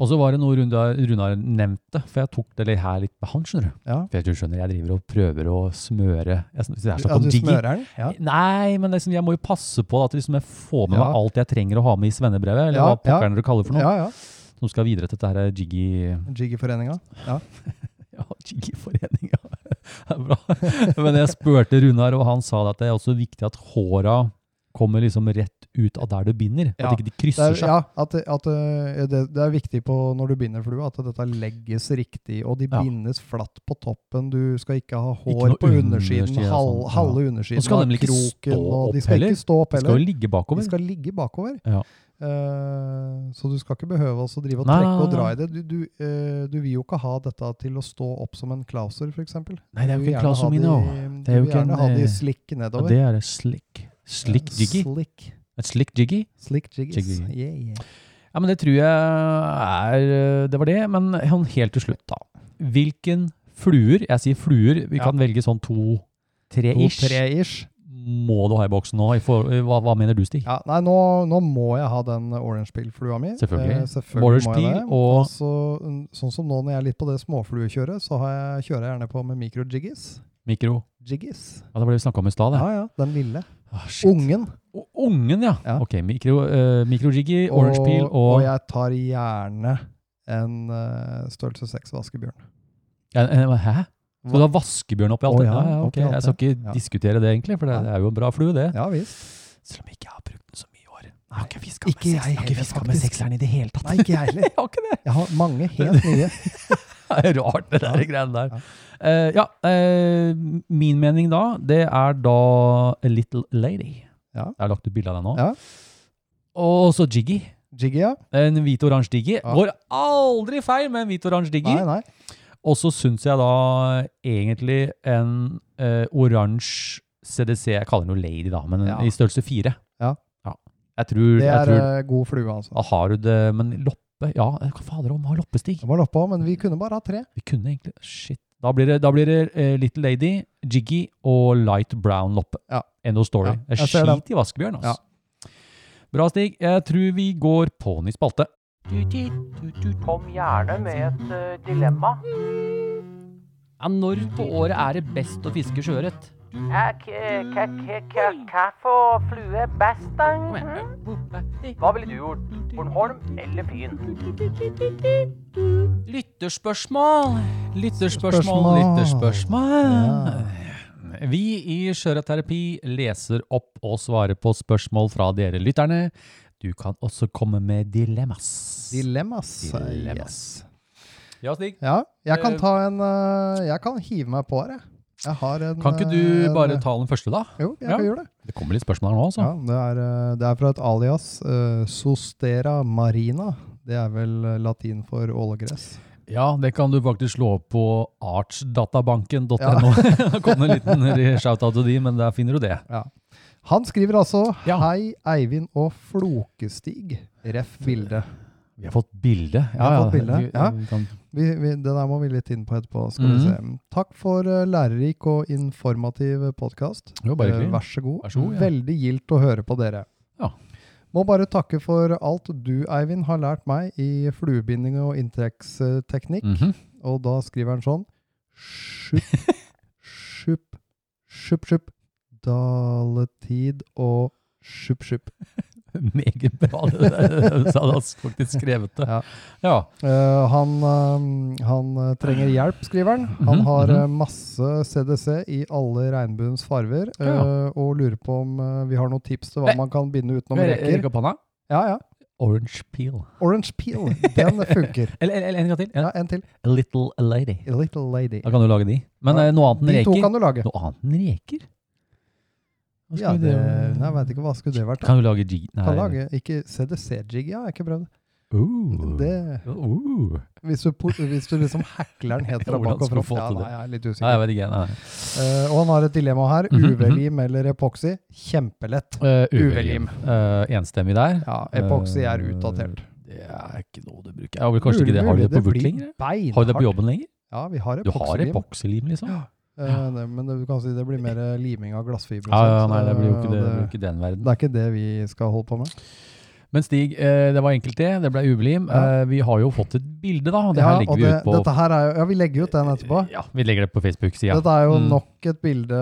Og så var det noe Runar, Runar nevnte, for jeg tok det litt her litt med han, skjønner du. ja. For jeg skjønner, jeg driver og prøver å smøre jeg, det er sånn ja, du digi. smører den? Ja. Nei, men liksom, jeg må jo passe på at liksom jeg får med Ja. meg alt jeg trenger å ha med i svennebrevet, eller hva pokkeren du kaller for noe, ja, ja. som skal videre til dette her jiggy... Jiggy-foreninga. Ja. Ja, jiggy-forening. Det er bra. Men jeg spurte Runar, og han sa at det er også viktig at håra kommer liksom rett ut av der du binder, Ja. at ikke de Det krysser er, seg. ja, at, det- at eh, det, det er viktig på når du binder flua, at dette legges riktig, og de Ja. bindes flatt på toppen. Du skal ikke ha hår ikke på undersiden, underside og halv, sånn, ja. halve Og undersiden skal av de ikke kroken. stå og de skal heller? ikke stå opp Det skal heller. jo ligge De skal ligge bakover. Ja. Uh, så du skal ikke behøve å drive og Nei, trekke og dra i det. Du, du, uh, du vil jo ikke ha dette til å stå opp som en klauser, f.eks. Nei, det er jo ikke en klauser min, òg. Du vil gjerne ha de slikk nedover. Ja, det er det slick. Slick jiggy. Slick, slick jiggy? slick jiggies. Jiggy. Yeah, yeah. Ja, men det tror jeg er Det var det. Men sånn helt til slutt, da. Hvilken fluer Jeg sier fluer. Vi Ja. kan velge sånn to-tre-ish. To-tre-ish. Må du ha i boksen nå? Hva, hva mener du, Stig? Ja, nei, nå, nå må jeg ha den orange peel-flua mi. Selvfølgelig. Eh, selvfølgelig må jeg det. og- så, mm, sånn som nå når jeg er litt på det småfluekjøret, så har jeg, kjører jeg gjerne på med micro-jiggies. Mikro? Jiggies. Ja, Det var det vi snakka om i stad. det. Ja, ja. Den lille. Ah, shit. Ungen. O- Ungen, ja. Ja. Ok, mikro, uh, Mikrojiggy, orange peel og, og jeg tar gjerne en eh, størrelse seks vaskebjørn. Ja, eh, Hæ? Skal du ha vaskebjørn oppi alt Å, det? ja, Ja, ja, ok. oppi alt Jeg skal det. ikke Ja. diskutere det, egentlig, for det, det er jo en bra flue, det. Ja visst. Selv om jeg ikke har brukt den så mye i år. Jeg har ikke fiska Ikke med, jeg seks, jeg har ikke heller, fisket med faktisk. sekseren i det hele tatt. Nei, ikke jeg heller. jeg har ikke det. Jeg har mange helt nye. Det er rart, det der greiene der. Ja. Eh, ja, uh, min mening da, det er da A Little Lady. Ja. Jeg har lagt ut bilde av deg nå. Ja. Og så Jiggy. Jiggy, ja. En hvit-oransje Jiggy. Ja. Går aldri feil med en hvit-oransje Jiggy. Nei, nei. Og så syns jeg da egentlig en uh, oransje CDC Jeg kaller den jo Lady, da, men Ja. i størrelse fire. Ja. Jeg tror, Det jeg er tror eh, god flue, altså. da Har du det Men loppe Ja, hva fader om å ha loppestig? Det var loppa, men vi kunne bare ha tre. Vi kunne egentlig Shit. Da blir det, da blir det eh, Little Lady, Jiggy og Light Brown loppe. Ja. End of story. Ja, jeg jeg skit i vaskebjørn, altså. Bra, Stig. Jeg tror vi går på ny spalte. Kom gjerne med et uh, dilemma. Ja, når på året er det best å fiske sjøørret? Ja, k- k- k- k- Hva for flue best, da? Mhm. Hva ville du gjort? Bornholm eller byen? Lytterspørsmål. Lytterspørsmål, lytterspørsmål. Vi i Skjøreterapi leser opp og svarer på spørsmål fra dere lytterne. Du kan også komme med dilemmas. Dilemmas. Dilemmas. Yes. Ja, Stig. Ja, jeg kan Eh, ta en eh, Jeg kan hive meg på her, jeg. Jeg har en Kan ikke du en, bare ta den første, da? Jo, jeg Ja. kan gjøre det. Det kommer litt spørsmål her nå, altså. Ja, det, er, eh, det er fra et alias. Uh, Sostera marina. Det er vel eh, latin for ålegress. Ja, det kan du faktisk slå opp på artsdatabanken.no. Ja. det kom en liten shout-out til de, men der finner du det. Han skriver altså Ja. Hei, Eivind og Flokestig. Ref bilde. Vi har fått bilde. Vi har fått bilde, ja. vi Vi, det der må vi litt inn på etterpå. Skal vi Mhm. se. Takk for uh, lærerik og informativ podkast. Uh, vær så god. Vær så god, ja. Veldig gildt å høre på dere. Ja. Må bare takke for alt du, Eivind, har lært meg i fluebinding og inntrekksteknikk. -hmm. Og da skriver han sånn Sjupp, sjupp, sjupp, sjupp. Daletid og sjupp, sjupp. Meget bra. det der. Så han faktisk skrevet det. Ja. Ja. Uh, han, uh, han eh, trenger hjelp, skriver han. Han Mhm, har eh, masse CDC i alle regnbuens farver, Ja. og lurer på om vi har noen tips til hva man kan binde utenom reker. Ja, ja. Orange peel. Orange peel, den funker. Eller, eller en gang til. Ja. Ja, en til. A little lady. A little lady. Da kan du lage de. Men noe annet enn De to kan du lage. Noe annet enn reker? Hva Ja, det, nei, jeg vet ikke hva skulle det vært. Kan du lage jig... Nei. Kan lage, ikke CDC-jig, ja, jeg har ikke prøvd. Uh. Det, Uh. hvis, du, hvis du liksom hackler den helt fra bak og fram. Ja, nei, jeg er litt Nei, usikker. jeg vet ikke. Nei. Eh, og han har et dilemma her. Mhm, UV-lim eller epoxy? Kjempelett. Uh, UV-lim. Uh, enstemmig der. Ja, epoxy er Eh, utdatert. Det er ikke noe du bruker. Ja, vel, kanskje ikke det. Har du det på lenger? Har du det på jobben lenger? Ja, vi har Du har epoxylim. epoksylim, liksom? Ja. Eh, det, men det, du kan si det blir mer eh, liming av glassfiber. Ja, Ja, ja, nei, det blir jo ikke, det, det ikke den verden. det er ikke det vi skal holde på med. Men Stig, eh, det var enkelt det. Det ble UV-lim. Ja. Vi har jo fått et bilde, da. Det Ja, her legger vi det, ut på Dette her er jo, ja, vi legger ut den etterpå. Ja, vi legger det på Facebook-sida. Dette er jo Mm. nok et bilde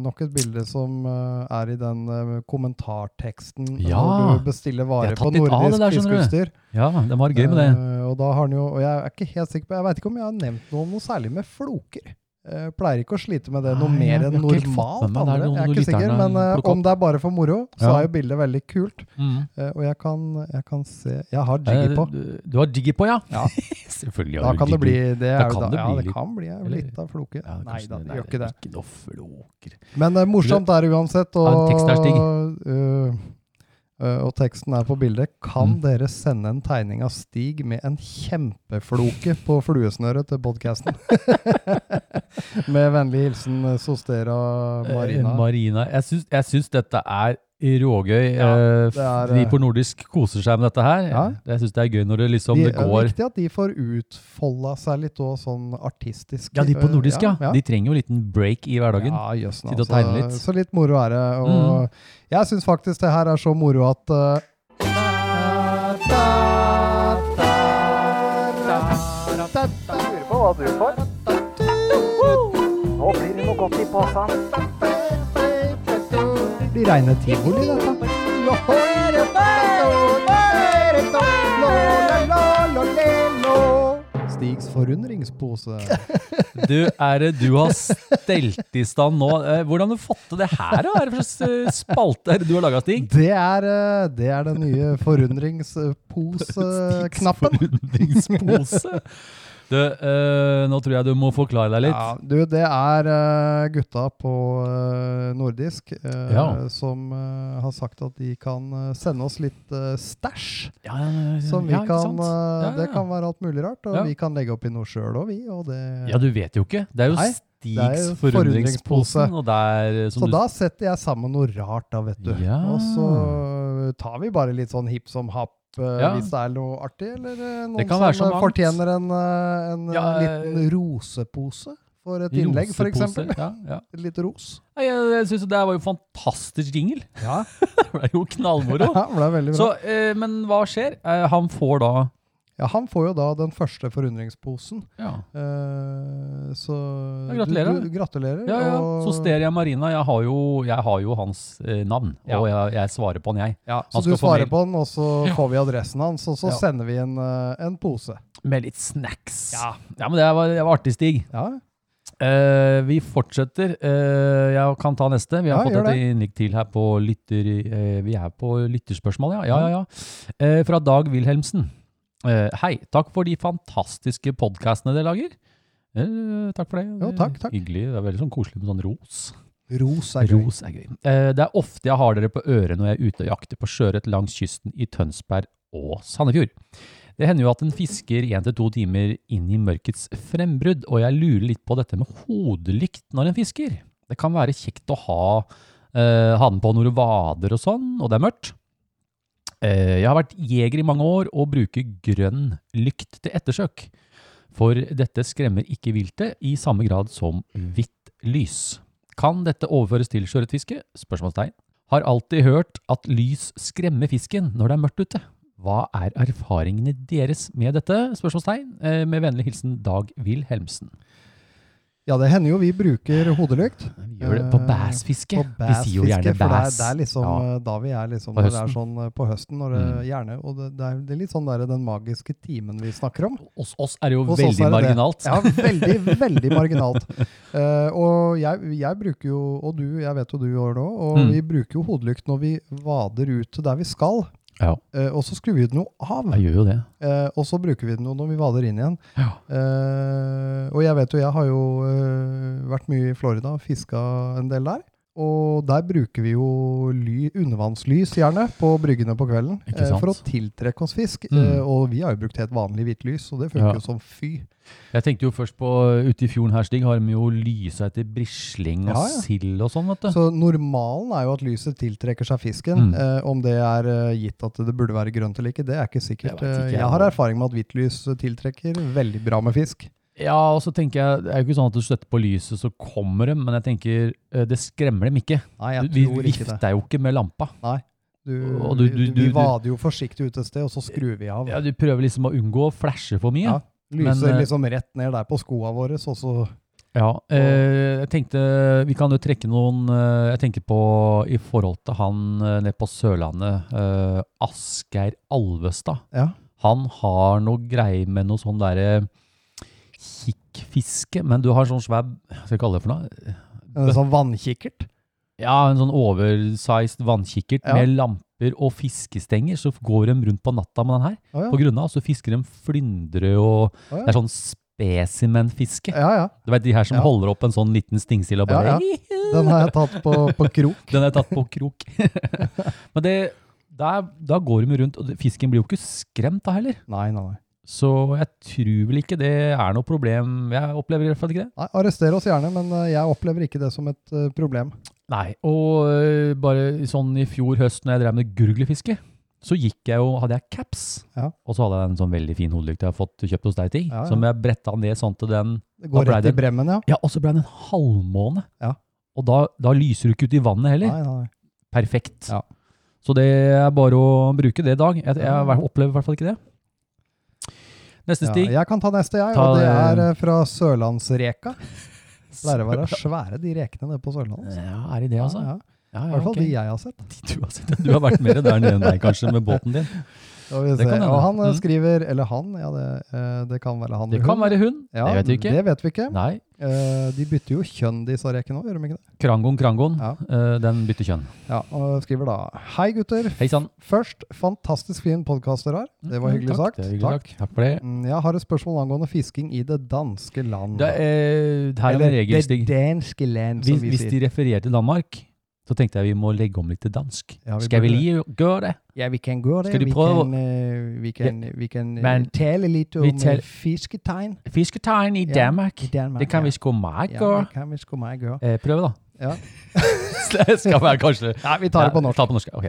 Nok et bilde som er i den kommentarteksten Ja. når du bestiller varer på nordisk fiskeutstyr. Ja, det var gøy med det. Uh, og da har han jo Og jeg er ikke helt sikker på Jeg vet ikke om jeg har nevnt noe noe særlig med floker. Jeg pleier ikke å slite med det noe Nei, mer enn normalt. det. Andre. det Jeg er ikke sikker, men uh, om det er bare for moro, så Ja. er jo bildet veldig kult. Mm. Uh, og jeg kan, jeg kan se Jeg har jiggy på. Eh, Du, du har jiggy på, ja? Ja. Selvfølgelig Da har du kan det jiggy. bli det Da jo kan da, det Ja, det litt- kan bli eh, eller- litt av floke. Ja, Nei da, det gjør ikke det. Ikke noe floker. Men uh, morsomt er det uansett. Og, er stygg. Øh, og teksten er på bildet. Kan Mm. dere sende en tegning av Stig med en kjempefloke på fluesnøret til podkasten? med vennlig hilsen eh, Sostera Marina. Eh, Marina. Jeg syns, jeg syns dette er rågøy. Ja, Eh, er, de eh, på nordisk koser seg med dette her. Ja. Jeg syns det er gøy når det liksom de, det det er viktig at de får utfolda seg litt òg, sånn artistisk. Ja, de på øh, nordisk, ja. ja. De trenger jo en liten break i hverdagen. Ja, jøssen, Sitte og altså. tegne litt. Mm. Så litt moro er det. Og jeg syns faktisk det her er så moro at uh, Lurer på hva du får. Nå blir det noe godt i posen. Blir reine tivoli, dette. Stigs forundringspose. Du, er det du har stelt i stand nå? Eh, Hvordan har du fått til det her? Hva Er det slags spalte du har laga, Stig? Det er, eh, det er den nye forundringspose-knappen. Forundringspose. Du, eh, nå tror jeg du må forklare deg litt. Ja, du, det er uh, gutta på uh, nordisk uh, Ja. som har sagt at de kan sende oss litt stæsj. Ja, Som vi kan Det kan være alt mulig rart, og vi kan legge oppi noe sjøl òg, vi. Og det, Ja, du vet jo ikke. Det er jo Nei, Stigs forundringspose. Der, så da setter jeg sammen noe rart, da, vet du. Og så tar vi bare litt sånn hipp som happ. Eh, Ja. Hvis det er noe artig, eller eh, noen som eh, fortjener en, en Ja, liten rosepose for et innlegg, f.eks. Ja, ja. Litt ros. Nei, Jeg, jeg syns det var jo fantastisk jingle. Ja, Det ble jo knallmoro. ja det ble veldig bra. Så, eh, men hva skjer? Eh, han får da Ja, han får jo da den første forundringsposen. Ja, Eh, så Ja, gratulerer. Du, du, gratulerer. ja. ja. og- Sosteria Marina. Jeg har jo, jeg har jo hans eh, navn, Ja. og jeg, jeg svarer på han, jeg. Ja, Han så du svarer på han, og så får vi adressen hans, og så sender vi en, eh, en pose. Med litt snacks. Ja. ja men det var, det var artig, Stig. Ja, Uh, vi fortsetter. Uh, jeg kan ta neste. Vi har Ja, fått et innlegg til her på lytter... Uh, vi er på lytterspørsmål, ja. Ja, ja, ja. Fra Dag Wilhelmsen. Eh, hei, takk for de fantastiske podkastene dere lager. Eh, takk for det. Jo, takk, takk. Hyggelig. Det er veldig sånn koselig med sånn ros. ros er gøy. Ros er gøy. Eh, det er ofte jeg har dere på øret når jeg er ute og jakter på sjøørret langs kysten i Tønsberg og Sandefjord. Det hender jo at en fisker én til to timer inn i mørkets frembrudd, og jeg lurer litt på dette med hodelykt når en fisker. Det kan være kjekt å ha, eh, ha den på du vader og sånn, og det er mørkt. Eh, jeg har vært jeger i mange år og bruker grønn lykt til ettersøk. For dette skremmer ikke viltet i samme grad som hvitt lys. Kan dette overføres til sjøørretfiske? Spørsmålstegn. Har alltid hørt at lys skremmer fisken når det er mørkt ute. Hva er erfaringene deres med dette? Spørsmålstegn. Eh, Med vennlig hilsen Dag Wilhelmsen. Ja, det hender jo vi bruker hodelykt. Vi gjør det på bæsfiske. På På Vi sier jo gjerne bæs. det er, det er liksom Ja. eh, da vi er liksom På når det er høsten. sånn eh, på høsten, når det Mm. gjerne Og det, det, er, litt sånn der den magiske timen vi snakker om. Hos oss er det jo Hos veldig marginalt. Ja, veldig, veldig marginalt. Uh, og jeg, jeg bruker jo, og du, jeg vet jo du gjør det òg, og Mm. vi bruker jo hodelykt når vi vader ut der vi skal. Ja, Eh, og så skrur vi den jo av, jeg gjør jo det. eh, og så bruker vi den jo når vi vader inn igjen. Ja. Eh, og jeg vet jo, jeg har jo eh, vært mye i Florida og fiska en del der. Og der bruker vi jo ly, undervannslys gjerne på bryggene på kvelden eh, for å tiltrekke oss fisk. Mm. Eh, og vi har jo brukt helt vanlig hvitt lys, og det funker Ja. jo som fy. Jeg tenkte jo først på ute i fjorden her, Stig, har de jo lysa etter brisling og Ja, ja. sild og sånn, vet du. Så normalen er jo at lyset tiltrekker seg fisken. Mm. Eh, om det er eh, gitt at det burde være grønt eller ikke, det er ikke sikkert. Jeg ikke, Eh, jeg. jeg har erfaring med at hvitt lys tiltrekker veldig bra med fisk. Ja, og så tenker jeg, det er jo ikke sånn at du støtter på lyset, så kommer de, men jeg tenker, eh, det skremmer dem ikke. Nei, jeg Vi tror ikke det. vifter jo ikke med lampa. Og du- du- vi, du- vi vader jo forsiktig ut et sted, og så skrur vi av. Ja, du prøver liksom å unngå å flashe for mye. Ja, Lyser Men, eh, liksom rett ned der på skoa våre, og så Ja, eh, jeg tenkte vi kan jo trekke noen eh, Jeg tenker på i forhold til han nede på Sørlandet, eh, Asgeir Alvestad. Ja. Han har noe greier med noe sånn derre kikkfiske, men du har sånn svær Hva skal jeg kalle det for noe? En sånn vannkikkert. Ja, en sånn oversized vannkikkert Ja. med lamper og fiskestenger. Så går de rundt på natta med den her oh, ja. på grunna, og så fisker de flyndre og oh, ja. Det er sånn spesimenfiske. ja, ja. Du vet de her som Ja. holder opp en sånn liten stingsild og bare Den har jeg tatt på, på krok. Den har jeg tatt på krok. Men det, der, da går de rundt, og fisken blir jo ikke skremt da heller. Nei, nei, nei. Så jeg tror vel ikke det er noe problem. Jeg opplever i hvert fall ikke det. nei Arrester oss gjerne, men eh, jeg opplever ikke det som et eh, problem. Nei, og øh, bare sånn i fjor høst når jeg drev med gurglefiske, så gikk jeg jo, hadde jeg caps, Ja. og så hadde jeg en sånn veldig fin hodelykt jeg har fått kjøpt hos deg, Ting, Ja, ja. som jeg bretta ned sånn til den, Det går rett i bremmen, ja. ja, og så ble den en halvmåne. Ja. Og da, da lyser du ikke ut i vannet heller. Nei, nei. Perfekt. Ja. Så det er bare å bruke det i dag. Jeg, jeg opplever i hvert fall ikke det. Neste Ja, stig. jeg kan ta neste, jeg. Ta og det er eh, fra Sørlandsreka. Pleier å være svære, de rekene nede på Sørlandet. altså. Ja, er det det, altså? Ja, ja. Ja, I hvert fall okay. de jeg har sett. Du har, sett, du har vært mer der nede enn meg, kanskje, med båten din. Vi. Og han eh, Mm. skriver Eller han, ja, det, eh, det kan være han. Det kan hun. være hun. Ja, det vet vi ikke. Det vet vi ikke. Nei. Uh, de bytter jo kjønn, disse rekene òg, gjør de ikke det? Krangon, krangon. Ja. Uh, den bytter kjønn. Ja, og skriver da Hei, gutter. Hei sann. Først, fantastisk fin podkast dere har. Det var Mm, hyggelig takk, sagt. Hyggelig takk. Takk for det. Mm, Jeg har et spørsmål angående fisking i det danske land. det er, her er Eller det danske land, som Hvis, vi hvis de refererer til Danmark, så tenkte jeg vi må legge om litt til dansk. Ja, vi Skal vi lige gjøre det? Ja, vi kan gjøre det. Skal de vi, kan, uh, vi kan, vi kan uh, Men tale litt om vi eh, tal- fisketegn Fisketegn i Ja, Danmark. i Danmark. Det kan ja. vi sgu meget Ja, det kan vi sgu meg gjøre. Eh, prøv, da. Ja. skal være kanskje Nei, vi tar det på norsk. Ja, på norsk. Ok.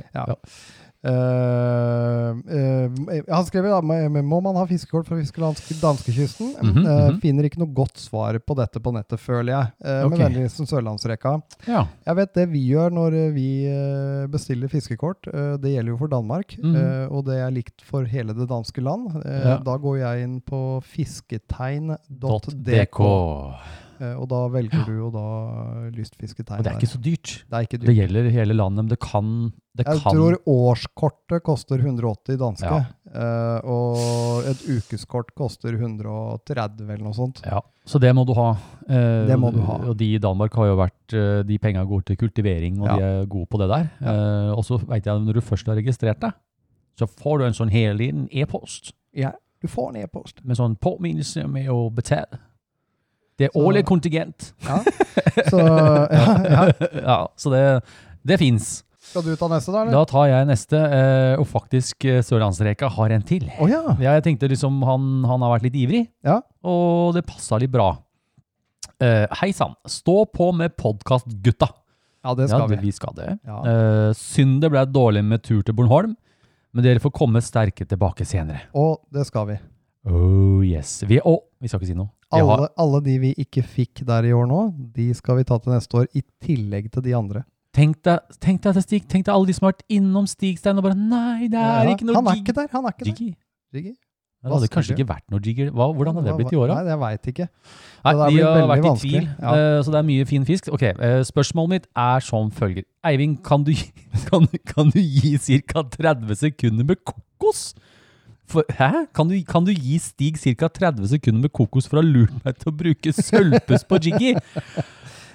Ja. Eh, eh, han skrev da må- man ha fiskekort for å fiske danskekysten? Mhm, Eh, mhm. finner ikke noe godt svar på dette på nettet, føler jeg. Eh, Ok. Med vennlig hilsen Sørlandsreka. ja. Jeg vet det vi gjør når vi bestiller fiskekort. Det gjelder jo for Danmark, eh, og det er likt for hele det danske land. Ja. Da går jeg inn på fisketegn.dk, .dk. og da velger du jo da lystfisketegn. Og det er ikke så dyrt. det er ikke dyrt. Det gjelder hele landet, men det kan, det Jeg kan tror årskortet koster 180 danske, Ja. eh, og et ukeskort koster 130 eller noe sånt. Ja, så det må du ha. Eh, Det må du ha. Og de i Danmark har jo vært eh, De penga går til kultivering, og Ja. de er gode på det der. Eh, og så veit jeg når du først har registrert deg, så får du en sånn hel liten e-post Ja, du får en e-post. med sånn påminnelse med å betale. Det er årlig kontingent. Ja. Så ja, ja. ja, så det, det fins. Skal du ta neste, da? eller? Da tar jeg neste, eh, og faktisk eh, Sørlandsreka har en til. Oh, ja. Ja, jeg tenkte liksom han, han har vært litt ivrig, Ja. og det passa litt bra. Uh, Hei sann, stå på med podkastgutta. Ja, det skal ja, vi. vi skal det. Ja. Eh, synd det ble dårlig med tur til Bornholm, men dere får komme sterke tilbake senere. Og det skal vi. Oh yes. Vi, å, vi skal ikke si noe. Alle, har, alle de vi ikke fikk der i år nå, de skal vi ta til neste år, i tillegg til de andre. Tenk deg, tenk deg til Stig, tenk deg alle de som har vært innom Stigstein og bare Nei, det er Ja, ikke noe han er ikke der, han er ikke der. jiggy. Jiggy. Det hadde kanskje ikke vært noe jigger. Hvordan hadde det blitt i år, da? Nei, jeg veit ikke. Nei, de har vært i tvil, Ja. eh, så det er mye fin fisk. Ok, eh, Spørsmålet mitt er som følger. Eivind, kan du, kan, kan du gi ca. 30 sekunder med kokos? For, hæ? Kan du, kan du gi Stig ca. 30 sekunder med kokos for å lure meg til å bruke sølpes på jiggy?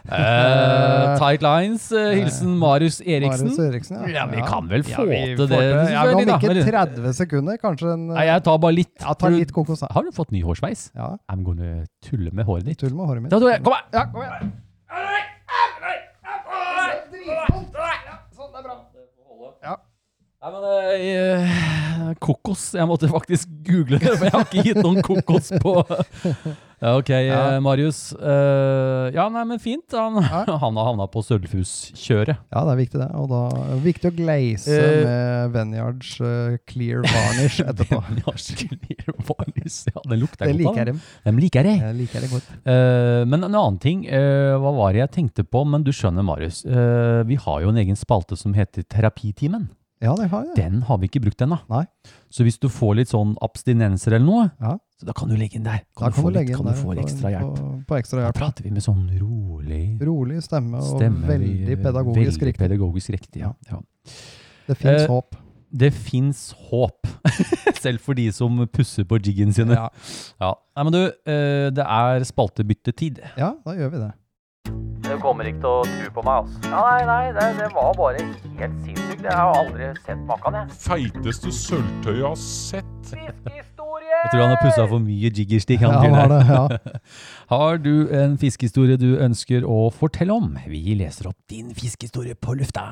Uh, tight lines. Uh, hilsen Marius Eriksen. Marius Eriksen, ja. Ja, vi kan vel få ja, til det. Ja, men om ikke 30 sekunder, kanskje en Nei, jeg tar bare litt. Ja, tar litt kokos. Har du fått ny hårsveis? Ja, I'm gonna tulle med håret ditt. Tulle med håret mitt. Da tror jeg, Kom her! Ja, kom igjen. Nei, men eh, Kokos. Jeg måtte faktisk google det, for jeg har ikke gitt noen kokos på ja, Ok, eh, Ja. Marius. Uh, ja, nei, men fint. Han, Ja. han har havna på sølvhuskjøret Ja, det er viktig det. Og da er det viktig å glaze uh, med Venyards uh, clear varnish etterpå. Venyards clear varnish. Ja, den lukter Det godt. liker dem. Liker jeg. Jeg liker det godt. Eh, men en annen ting, eh, hva var det jeg tenkte på? Men du skjønner, Marius. eh, vi har jo en egen spalte som heter Terapitimen. Ja, det har jeg. Den har vi ikke brukt ennå. Så hvis du får litt sånn abstinenser eller noe, Ja. så da kan du legge inn der. Da Kan, du, få litt, kan der, du få på- ekstra hjelp. På, på ekstra Da prater vi med sånn rolig Rolig stemme og stemme. veldig pedagogisk veldig riktig. pedagogisk riktig. Ja. Ja. Det fins Eh, håp. Det fins håp, selv for de som pusser på jiggen sine. Ja. Ja. Nei, men du, eh, det er spaltebyttetid. ja, da gjør vi det. Du kommer ikke til å tro på meg, altså. Ja, nei, nei, det, det var bare helt sinnssykt. Jeg har aldri sett maken, jeg. Feiteste sølvtøyet jeg har sett. Fiskehistorie! Jeg tror han har pussa for mye jiggerstikk, Ja, han fyren har her. det, ja. Har du en fiskehistorie du ønsker å fortelle om? Vi leser opp din fiskehistorie på lufta.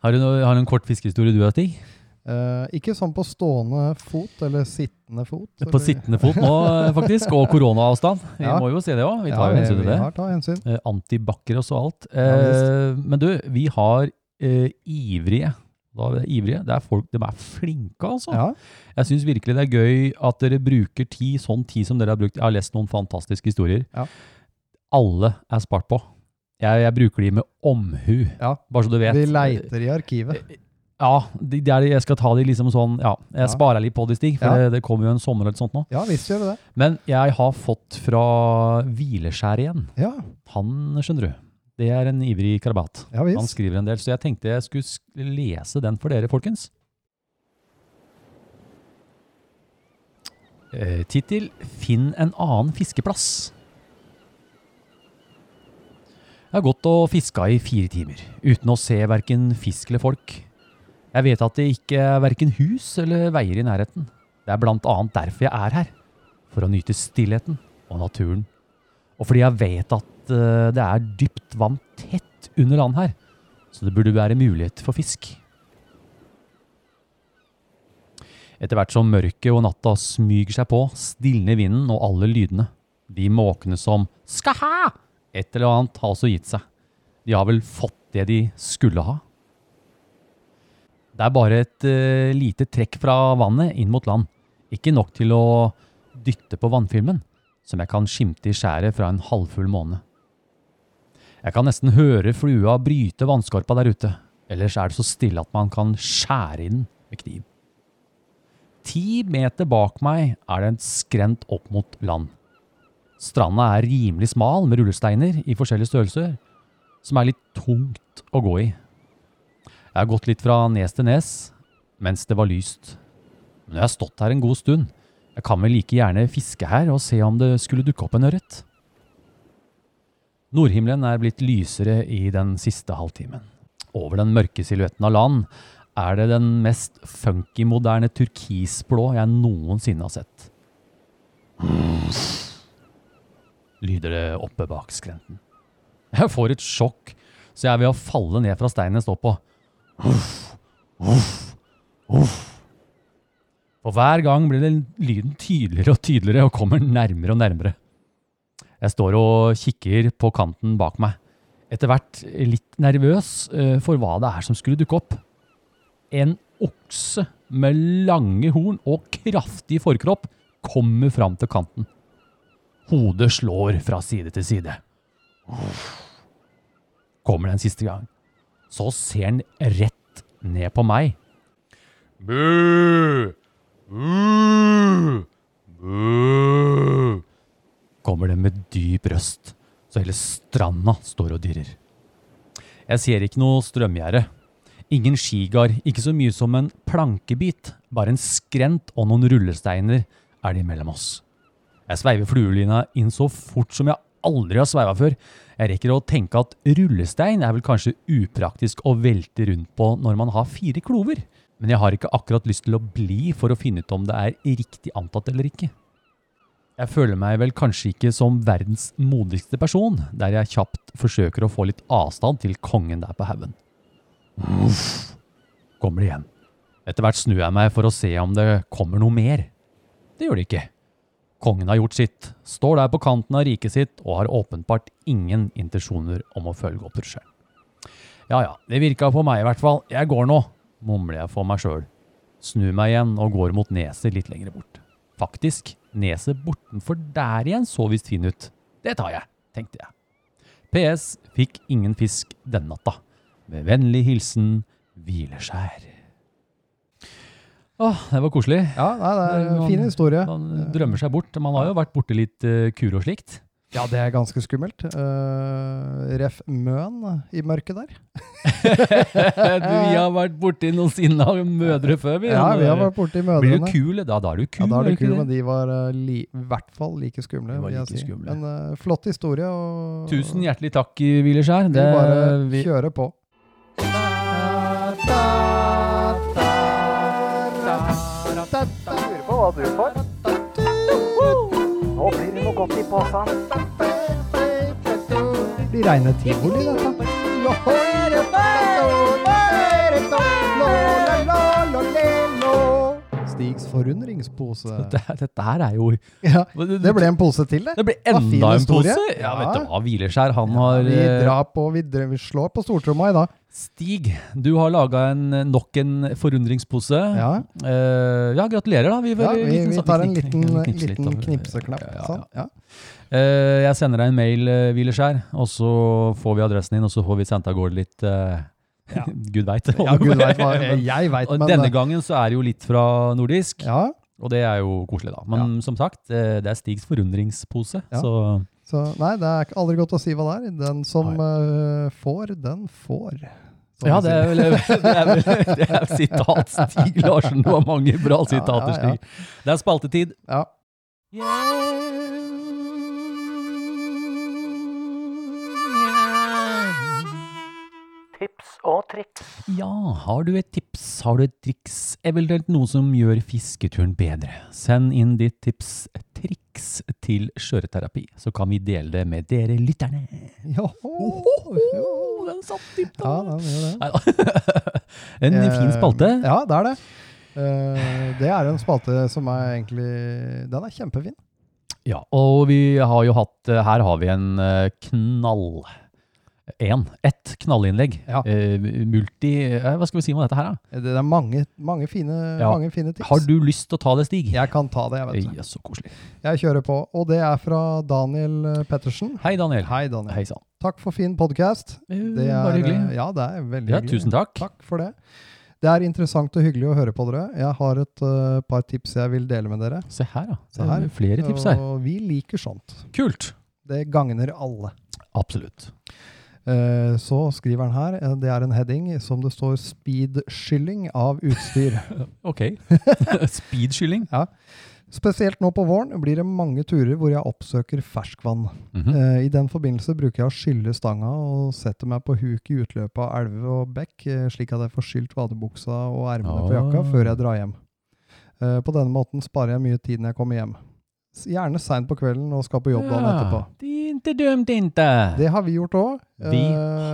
Har, du noe, har du en kort fiskehistorie du har, Stig? Eh, ikke sånn på stående fot, eller sittende fot. På sittende fot nå, eh, faktisk, og koronaavstand. Vi Ja. må jo se det òg. Vi Ja, tar jo hensyn til Vi det. har tar hensyn. Eh, Antibac-oss og alt. Ja, Eh, men du, vi har eh, ivrige. Da er det ivrige. Det er folk, de er flinke, altså. Ja, Jeg syns virkelig det er gøy at dere bruker tid, sånn tid som dere har brukt. Jeg har lest noen fantastiske historier. Ja. Alle er spart på. Jeg, jeg bruker de med omhu, ja. bare så du vet. Vi leiter i arkivet. Ja, de, de er, jeg skal ta de liksom sånn Ja, jeg Ja. sparer litt på de, Stig, for Ja. det, det kommer jo en sommer eller sånt nå. Ja visst gjør det. Men jeg har fått fra Hvileskjær igjen. Ja, Han, skjønner du. Det er en ivrig karabat. ja Han skriver en del, så jeg tenkte jeg skulle lese den for dere, folkens. Eh, Tittel 'Finn en annen fiskeplass'. Jeg har gått og fiska i fire timer, uten å se verken fisk eller folk. Jeg vet at det ikke er verken hus eller veier i nærheten. Det er blant annet derfor jeg er her. For å nyte stillheten og naturen. Og fordi jeg vet at eh, det er dypt vann tett under land her, så det burde være mulighet for fisk. Etter hvert som mørket og natta smyger seg på, stilner vinden og alle lydene. De måkene som skal ha et eller annet har også gitt seg. De har vel fått det de skulle ha. Det er bare et uh, lite trekk fra vannet inn mot land. Ikke nok til å dytte på vannfilmen, som jeg kan skimte i skjæret fra en halvfull måne. Jeg kan nesten høre flua bryte vannskorpa der ute. Ellers er det så stille at man kan skjære i den med kniv. Ti meter bak meg er det en skrent opp mot land. Stranda er rimelig smal med rullesteiner i forskjellige størrelser, som er litt tungt å gå i. Jeg har gått litt fra nes til nes, mens det var lyst. Men jeg har stått her en god stund. Jeg kan vel like gjerne fiske her og se om det skulle dukke opp en ørret. Nordhimmelen er blitt lysere i den siste halvtimen. Over den mørke silhuetten av land er det den mest funky moderne turkisblå jeg noensinne har sett. Lyder det oppe bak skrenten. Jeg får et sjokk, så jeg er ved å falle ned fra steinen jeg står på. Uff, uff, uff. For hver gang blir den lyden tydeligere og tydeligere og kommer nærmere og nærmere. Jeg står og kikker på kanten bak meg, etter hvert litt nervøs eh, for hva det er som skulle dukke opp. En okse med lange horn og kraftig forkropp kommer fram til kanten. Hodet slår fra side til side. kommer den siste gang. Så ser den rett ned på meg. Bø! Kommer det med dyp røst, så hele stranda står og dirrer. Jeg ser ikke noe strømgjerde. Ingen skigard, ikke så mye som en plankebit. Bare en skrent og noen rullesteiner er det mellom oss. Jeg sveiver fluelina inn så fort som jeg aldri har sveiva før. Jeg rekker å tenke at rullestein er vel kanskje upraktisk å velte rundt på når man har fire klover. Men jeg har ikke akkurat lyst til å bli for å finne ut om det er riktig antatt eller ikke. Jeg føler meg vel kanskje ikke som verdens modigste person, der jeg kjapt forsøker å få litt avstand til kongen der på haugen. Uff, kommer det igjen. Etter hvert snur jeg meg for å se om det kommer noe mer. Det gjør det ikke. Kongen har gjort sitt, står der på kanten av riket sitt og har åpenbart ingen intensjoner om å følge opp trusselen. Ja ja, det virka på meg i hvert fall. Jeg går nå, mumler jeg for meg sjøl. Snur meg igjen og går mot neset litt lenger bort. Faktisk, neset bortenfor der igjen så visst fin ut. Det tar jeg, tenkte jeg. PS fikk ingen fisk denne natta. Med vennlig hilsen Hvileskjær. Åh, det var koselig. Ja, nei, det er en fin historie. Man drømmer seg bort. Man har jo vært borti litt uh, kur og slikt. Ja, det er ganske skummelt. Uh, ref Møn i mørket der. du, vi har vært borti noen sinna mødre før, vi. Ja, vi har vært borti mødrene. Blir du kul? Da, da er du kul. Ja, da er du kul, men de var uh, li, i hvert fall like skumle. Like si. skumle. En uh, flott historie. Og, Tusen hjertelig takk, Hvileskjær. Vi Det- bare vi- kjører på. Lurer på hva du får. Nå blir det noe godt i posen. blir reine tivoli, dette. Stigs forundringspose. Dette, dette her er jo Ja, det ble en pose til, det. Det ble enda en pose! Ja, vet du hva, Hvileskjær, han har Vi eh, drar på, vi, vi slår på stortromma i dag. Stig, du har laga nok en forundringspose. Ja. Uh, ja, gratulerer, da. Vi, Ja, vi, liten vi sånn- tar en liten, knipse liten knipseknapp. Ja. Sånn. Ja. Uh, jeg sender deg en mail, uh, Hvileskjær, og så får vi adressen din, og så får vi sendt av gårde litt eh, Gud veit. ja, gud veit hva jeg veit, Og men denne gangen så er det jo litt fra nordisk, Ja, og det er jo koselig, da. Men som sagt, eh, det er Stigs forundringspose, Ja. så så nei, det er aldri godt å si hva det er. Den som uh, får, den får. Ja, det er vel det er, vel, det er sitat Stig Larsen. Du har mange bra sitater, ja, ja. Stig. Det er spaltetid. Ja. Tips og triks. Ja, har du et tips, har du et triks, eventuelt noe som gjør fisketuren bedre? Send inn ditt tips, triks, til Skjøreterapi, så kan vi dele det med dere lytterne. Joho! Den satt dypt, Ja, den gjør det. en en fin spalte. Eh, Ja, det er det. Eh, det er en spalte som er egentlig Den er kjempefin. Ja, og vi har jo hatt, eh, her har vi en eh, knall, en, ett knallinnlegg. Ja. Eh, multi, eh, hva skal vi si om dette her da? Det er mange, mange, fine, Ja. mange fine tips. Har du lyst til å ta det, Stig? Jeg kan ta det, jeg vet Ja, så koselig. Jeg kjører på. Og det er fra Daniel eh, Pettersen. Hei, Daniel. Hei, Daniel. Hei sånn. Takk for fin podkast. Det er, Bare hyggelig. eh, Ja, det er veldig Ja, hyggelig. tusen takk. Takk for det. Det er interessant og hyggelig å høre på dere. Jeg har et uh, par tips jeg vil dele med dere. Se her, da. Se er her. Flere tips her. Og vi liker sånt. Kult. Det gagner alle. Absolutt. Eh, Så skriver han her, eh, det er en heading som det står 'speedskylling av utstyr'. Ok. Speedskylling. Spesielt nå på våren blir det mange turer hvor jeg oppsøker ferskvann. Mhm. Eh, I den forbindelse bruker jeg å skylle stanga og setter meg på huk i utløpet av elve og bekk, slik at jeg får skylt vadebuksa og ermene på jakka Ah. før jeg drar hjem. Eh, På denne måten sparer jeg mye tid når jeg kommer hjem. Gjerne seint på kvelden og skal på jobb dagen etterpå. Det er inte dumt, inte. Det har vi gjort òg. Vi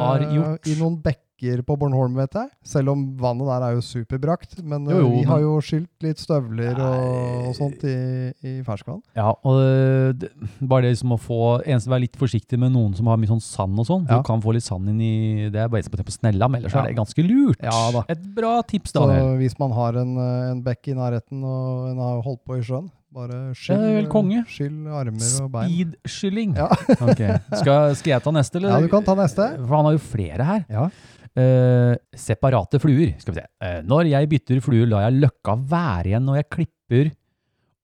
har gjort. I noen bekker på Bornholm, vet jeg. Selv om vannet der er jo superbrakt. Men eh, Jo, jo, vi har jo skylt litt støvler og, og sånt i, i ferskvann. Ja, og øh, det, bare det liksom å få Eneste være litt forsiktig med noen som har mye sånn sand og sånn. Ja. Du kan få litt sand inn i Det er bare på, på snella, men ellers Ja. er det ganske lurt. Ja da. Et bra tips, Så hvis man har en, eh, en bekk i nærheten og en har holdt på i sjøen, Bare skyll, vel konge. skyll armer og bein. Speedskylling. Ja. okay. Skal, skal jeg ta neste, eller? Ja, du kan ta neste. For han har jo flere her. Ja. Uh, separate fluer. Skal vi se. Uh, når jeg bytter fluer, lar jeg løkka være igjen når jeg klipper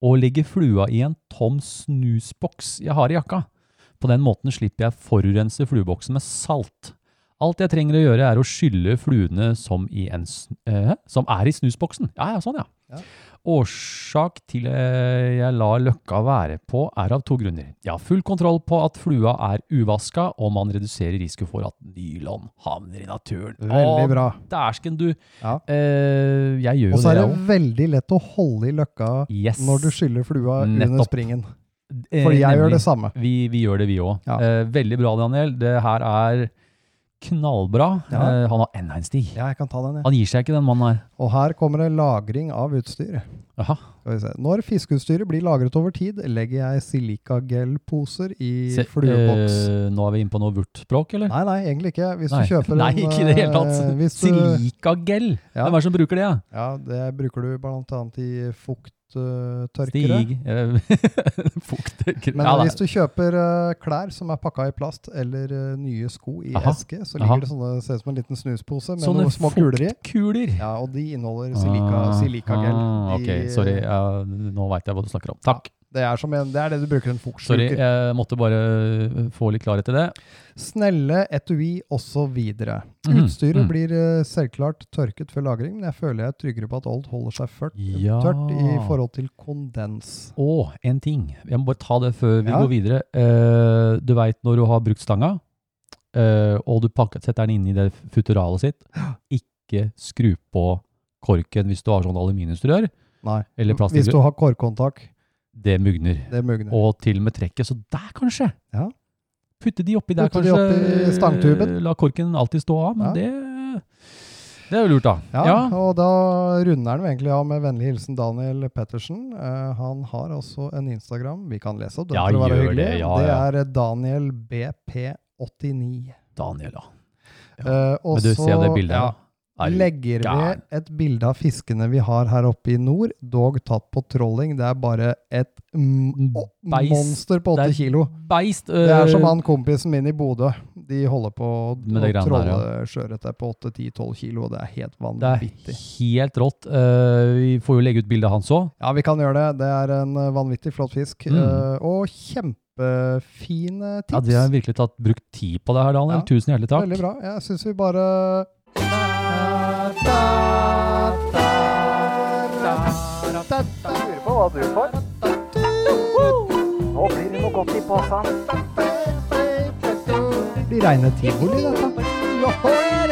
og legger flua i en tom snusboks jeg har i jakka. På den måten slipper jeg forurense flueboksen med salt. Alt jeg trenger å gjøre er å skylle fluene som, i en, eh, som er i snusboksen. Ja, ja, sånn ja. Ja. Årsak til eh, jeg lar løkka være på er av to grunner. Jeg har full kontroll på at flua er uvaska, og man reduserer risiko for at nylon havner i naturen. Veldig bra. Dæsken du. Ja. Eh, jeg gjør Og så er det, det veldig lett å holde i løkka Yes. når du skyller flua under springen. For Fordi jeg gjør det samme. Vi, vi gjør det, vi òg. Ja. Eh, veldig bra, Daniel. Det her er knallbra. Ja. Eh, han har enda en stig. Ja, jeg kan ta den, jeg. Han gir seg ikke, den mannen her. Og her kommer det lagring av utstyr. Aha. Når fiskeutstyret blir lagret over tid, legger jeg silikagel-poser i Se, flueboks. Øh, nå er vi inne på noe vurt-språk, eller? Nei, nei, egentlig ikke. Hvis Nei. du kjøper Nei, en ikke i det hele eh, tatt. du- Silikagel! Ja. Hvem er det som bruker det? Ja? Ja, det bruker du blant annet i fukttørkere. Stig fukttørkere. Men Ja, hvis du kjøper uh, klær som er pakka i plast, eller uh, nye sko i Aha. eske, så Aha. ligger det sånne, ser ut som en liten snuspose med Sånne noen små kuler i. fuktkuler. Ja, og de inneholder silika, Ah, silikagel. ah, De- ok, sorry. Uh, nå veit jeg hva du snakker om. Takk. Det er, som en, det er det du bruker en Sorry, jeg måtte bare eh, få litt klarhet i det. Snelle, etui osv. Mm. Utstyret mm. blir eh, selvklart tørket før lagring, men jeg føler jeg er tryggere på at alt holder seg ført, Ja. tørt i forhold til kondens. Å, en ting. Jeg må bare ta det før vi Ja. går videre. Uh, du veit når du har brukt stanga, uh, og du pakker, setter den inn i det futuralet sitt, ikke skru på korken hvis du har sånn aluminiumsrør, Nei, Eller hvis du har korkhåndtak, det mugner. det mugner. Og til og med trekket. Så der, kanskje! Ja. Putte de oppi der, Putte de kanskje. oppi stangtuben. La korken alltid stå av, men Ja. det det er jo lurt, da. Ja, og da runder han egentlig av med vennlig hilsen Daniel Pettersen. Uh, han har også en Instagram. Vi kan lese opp den Ja, for å være hyggelig. det, ja, det er Daniel BP89. Daniel, ja. Eh, og Men du ser det bildet ja, legger vi et bilde av fiskene vi har her oppe i nord, dog tatt på trolling. Det er bare et mm, monster på åtte kilo. Beist! Det er som øh, han kompisen min i Bodø. De holder på å trolle sjøørret på 8-10-12 kilo, og det er helt vanvittig. Det er helt rått. Uh, vi får jo legge ut bilde av hans òg. Ja, vi kan gjøre det. Det er en eh, vanvittig flott fisk. Mm. Uh, og kjempefine tips. Ja, de har virkelig tatt, brukt tid på det her, Daniel. Ja. Tusen hjertelig takk. Veldig bra. Jeg syns vi bare Lurer på hva du får. Nå blir det noe godt i posen. Blir reine tivoli, dette.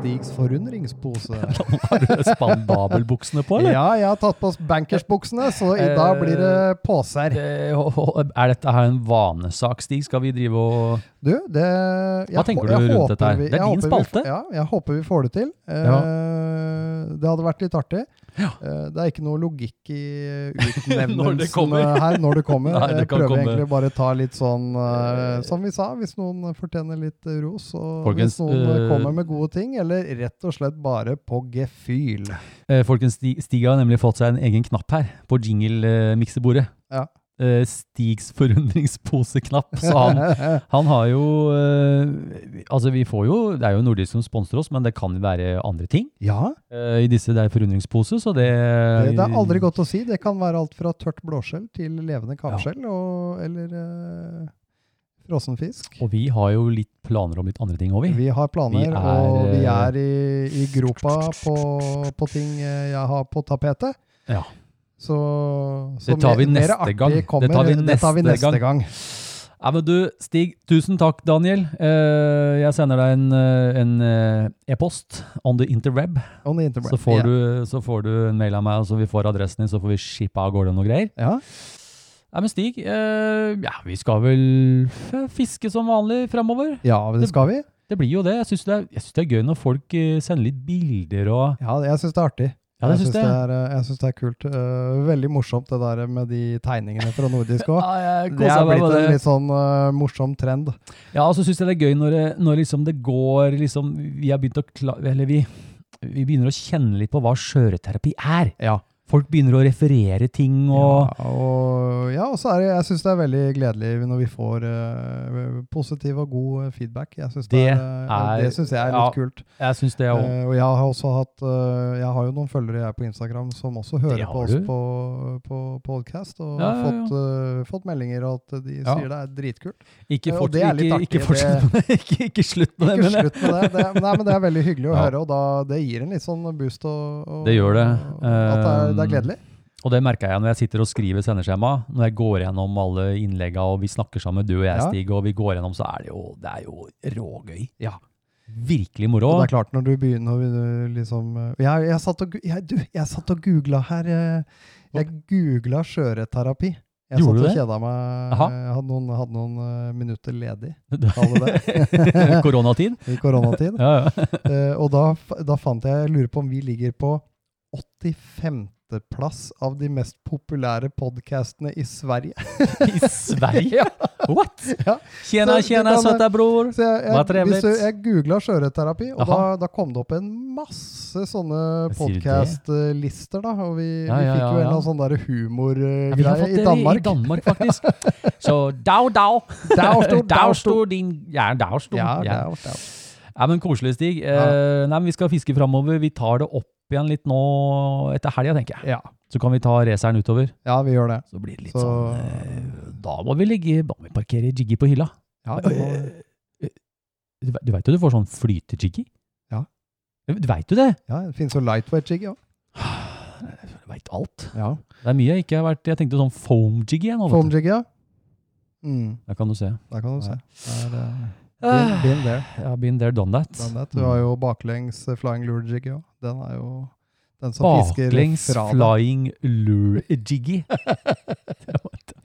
Stigs forundringspose. Har du spandabelbuksene på, eller? Ja, jeg har tatt på bankersbuksene, så i dag blir det poser. Eh, ho- Er dette her en vanesak, Stig? Skal vi drive og Du, det Hva tenker du rundt dette her? Det er din spalte. Ja, jeg håper vi får det til. Eh, Det hadde vært litt artig. Ja. Eh, Det er ikke noe logikk i utnevnelsen kommer. her når det kommer. Nei, det Jeg prøver komme. egentlig bare å ta litt sånn uh, Som vi sa, hvis noen fortjener litt eh, ros, og Folkens, hvis noen eh, eh, kommer med gode ting, eller rett og slett bare på gefühl. Uh, Folkens, Stig har nemlig fått seg en egen knapp her på jingle-miksebordet. Ja. Eh, Stigs forundringsposeknapp. Så han, han har jo eh, Altså, vi får jo Det er jo Nordisk som sponser oss, men det kan være andre ting ja, eh, i disse der forundringspose, så det det, det er aldri godt å si. Det kan være alt fra tørt blåskjell til levende kamskjell, og, eller uh, frossen fisk. Og vi har jo litt planer om litt andre ting òg, vi. Vi har planer, Vi er, og vi er i, i gropa på, på ting jeg har på tapetet. Ja. Så, så Det tar vi mer neste gang. Det tar vi det tar vi neste gang. gang. Ja, men du, Stig, tusen takk, Daniel. Uh, jeg sender deg en, e-post eh, e-post on the interweb. On the interweb. Så får, Ja. du, så får du en mail av meg, så vi får adressen din, så får vi shippa av gårde noe greier. Ja. Nei, men Stig, eh, ja, vi skal vel fiske som vanlig fremover. ja, det skal vi. Det blir jo det. Jeg syns det, det er gøy når folk eh, sender litt bilder og Ja, jeg syns det er artig. Ja, det jeg syns det. det, er, eh, synes det er kult. Uh, veldig morsomt det der med de tegningene fra nordisk òg. Ja, Det er blitt en det. litt sånn uh, morsom trend. Ja, og så syns jeg det er gøy når, når liksom det går liksom Vi vi vi begynner å kjenne litt på hva skjøreterapi er. Ja. Folk begynner å referere ting og Ja, og, ja, og så er det, jeg syns det er veldig gledelig når vi får uh, positiv og god feedback. Jeg synes det, Det er, det synes jeg er ja, litt kult. jeg synes det også. Uh, og jeg har også hatt uh, Jeg har jo noen følgere jeg på Instagram som også hører på oss du. på, på podcast, og Ja, har ja, fått, fått meldinger og at de Ja. sier det er dritkult. Ikke, fort, det ikke, ikke fortsett med det. Ikke, ikke slutt med det. Ikke men det- slutt med det. det nei, men det er veldig hyggelig å Ja. høre, og da, det gir en litt sånn boost. Og, og, Det gjør det. At det er, det er Um, gledelig. Og det merker jeg når jeg sitter og skriver sendeskjema. Når jeg går gjennom alle innlegga, og vi snakker sammen, du og jeg, Ja. Stig, og vi går gjennom, så er det jo, det er jo rågøy. Ja. Virkelig moro. Og det er klart, når du begynner å liksom eh, Jeg, jeg, satt, og, jeg, du, jeg satt og googla her eh, Jeg googla skjøreterapi. Jeg Gjorde satt og kjeda meg. Aha. Jeg hadde noen, hadde noen eh, minutter ledig, Koronatid. i koronatid. Ja, ja. Eh, og da, da fant jeg Jeg lurer på om vi ligger på 85.-plass av de mest populære podkastene i Sverige. I Sverige? What? Ja. Tjena, Så tjena, søta bror. Så jeg, Hva jeg, trevligt. hvis jeg googla sjøørretterapi, og da, da kom det opp en masse sånne podkast-lister. Og vi, Ja, vi fikk jo en eller annen sånn der Ja, vi har humorgreie i Danmark. I Danmark, faktisk. Så dau, dau. Dau sto, dau sto. din Ja, dau sto. Ja, Ja, men koselig, Stig. Eh, nei, men Vi skal fiske framover. Vi tar det opp igjen litt nå etter helga, tenker jeg. ja. Så kan vi ta raceren utover. ja, vi gjør det. Så blir det litt Så- sånn eh, Da må vi ligge Da må vi parkere Jiggy på hylla. Ja, det må, Eh, Du, du veit jo du får sånn flyte-Jiggy? Ja. Du veit jo det? ja, det finnes jo lightweight-jiggy òg. Du veit alt. Ja. Det er mye jeg ikke har vært Jeg tenkte sånn foam-Jiggy. jeg nå, vet Foam du. ja. Mm, Der kan du se. der kan du se. Der, eh, Ah, been, been there. Ja, been there, done that. Done that. Du har jo baklengs eh, flying lure-jiggy òg. Den er jo den som fisker fra deg. flying lure-jiggy. Det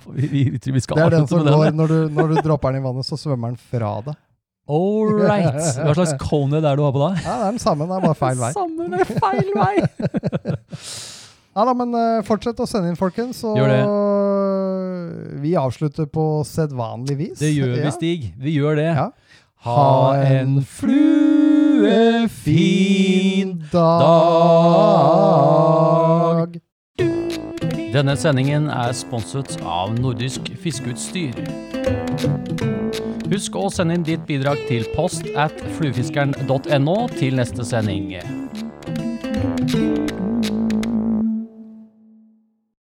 vi, vi, vi vi skal Det er den som går når du, når du dropper den i vannet, så svømmer den fra deg. All right. Hva slags cone er det du har på da? Ja, det er den samme, det er bare feil vei. Samme, men feil vei. Ja da, men eh, fortsett å sende inn, folkens. Og Gjør vi avslutter på sedvanlig vis. Det gjør vi, Stig. Vi gjør det. Ja. Ha en fluefin dag. Denne sendingen er sponset av Nordisk Fiskeutstyr. Husk å sende inn ditt bidrag til post at fluefiskeren.no til neste sending.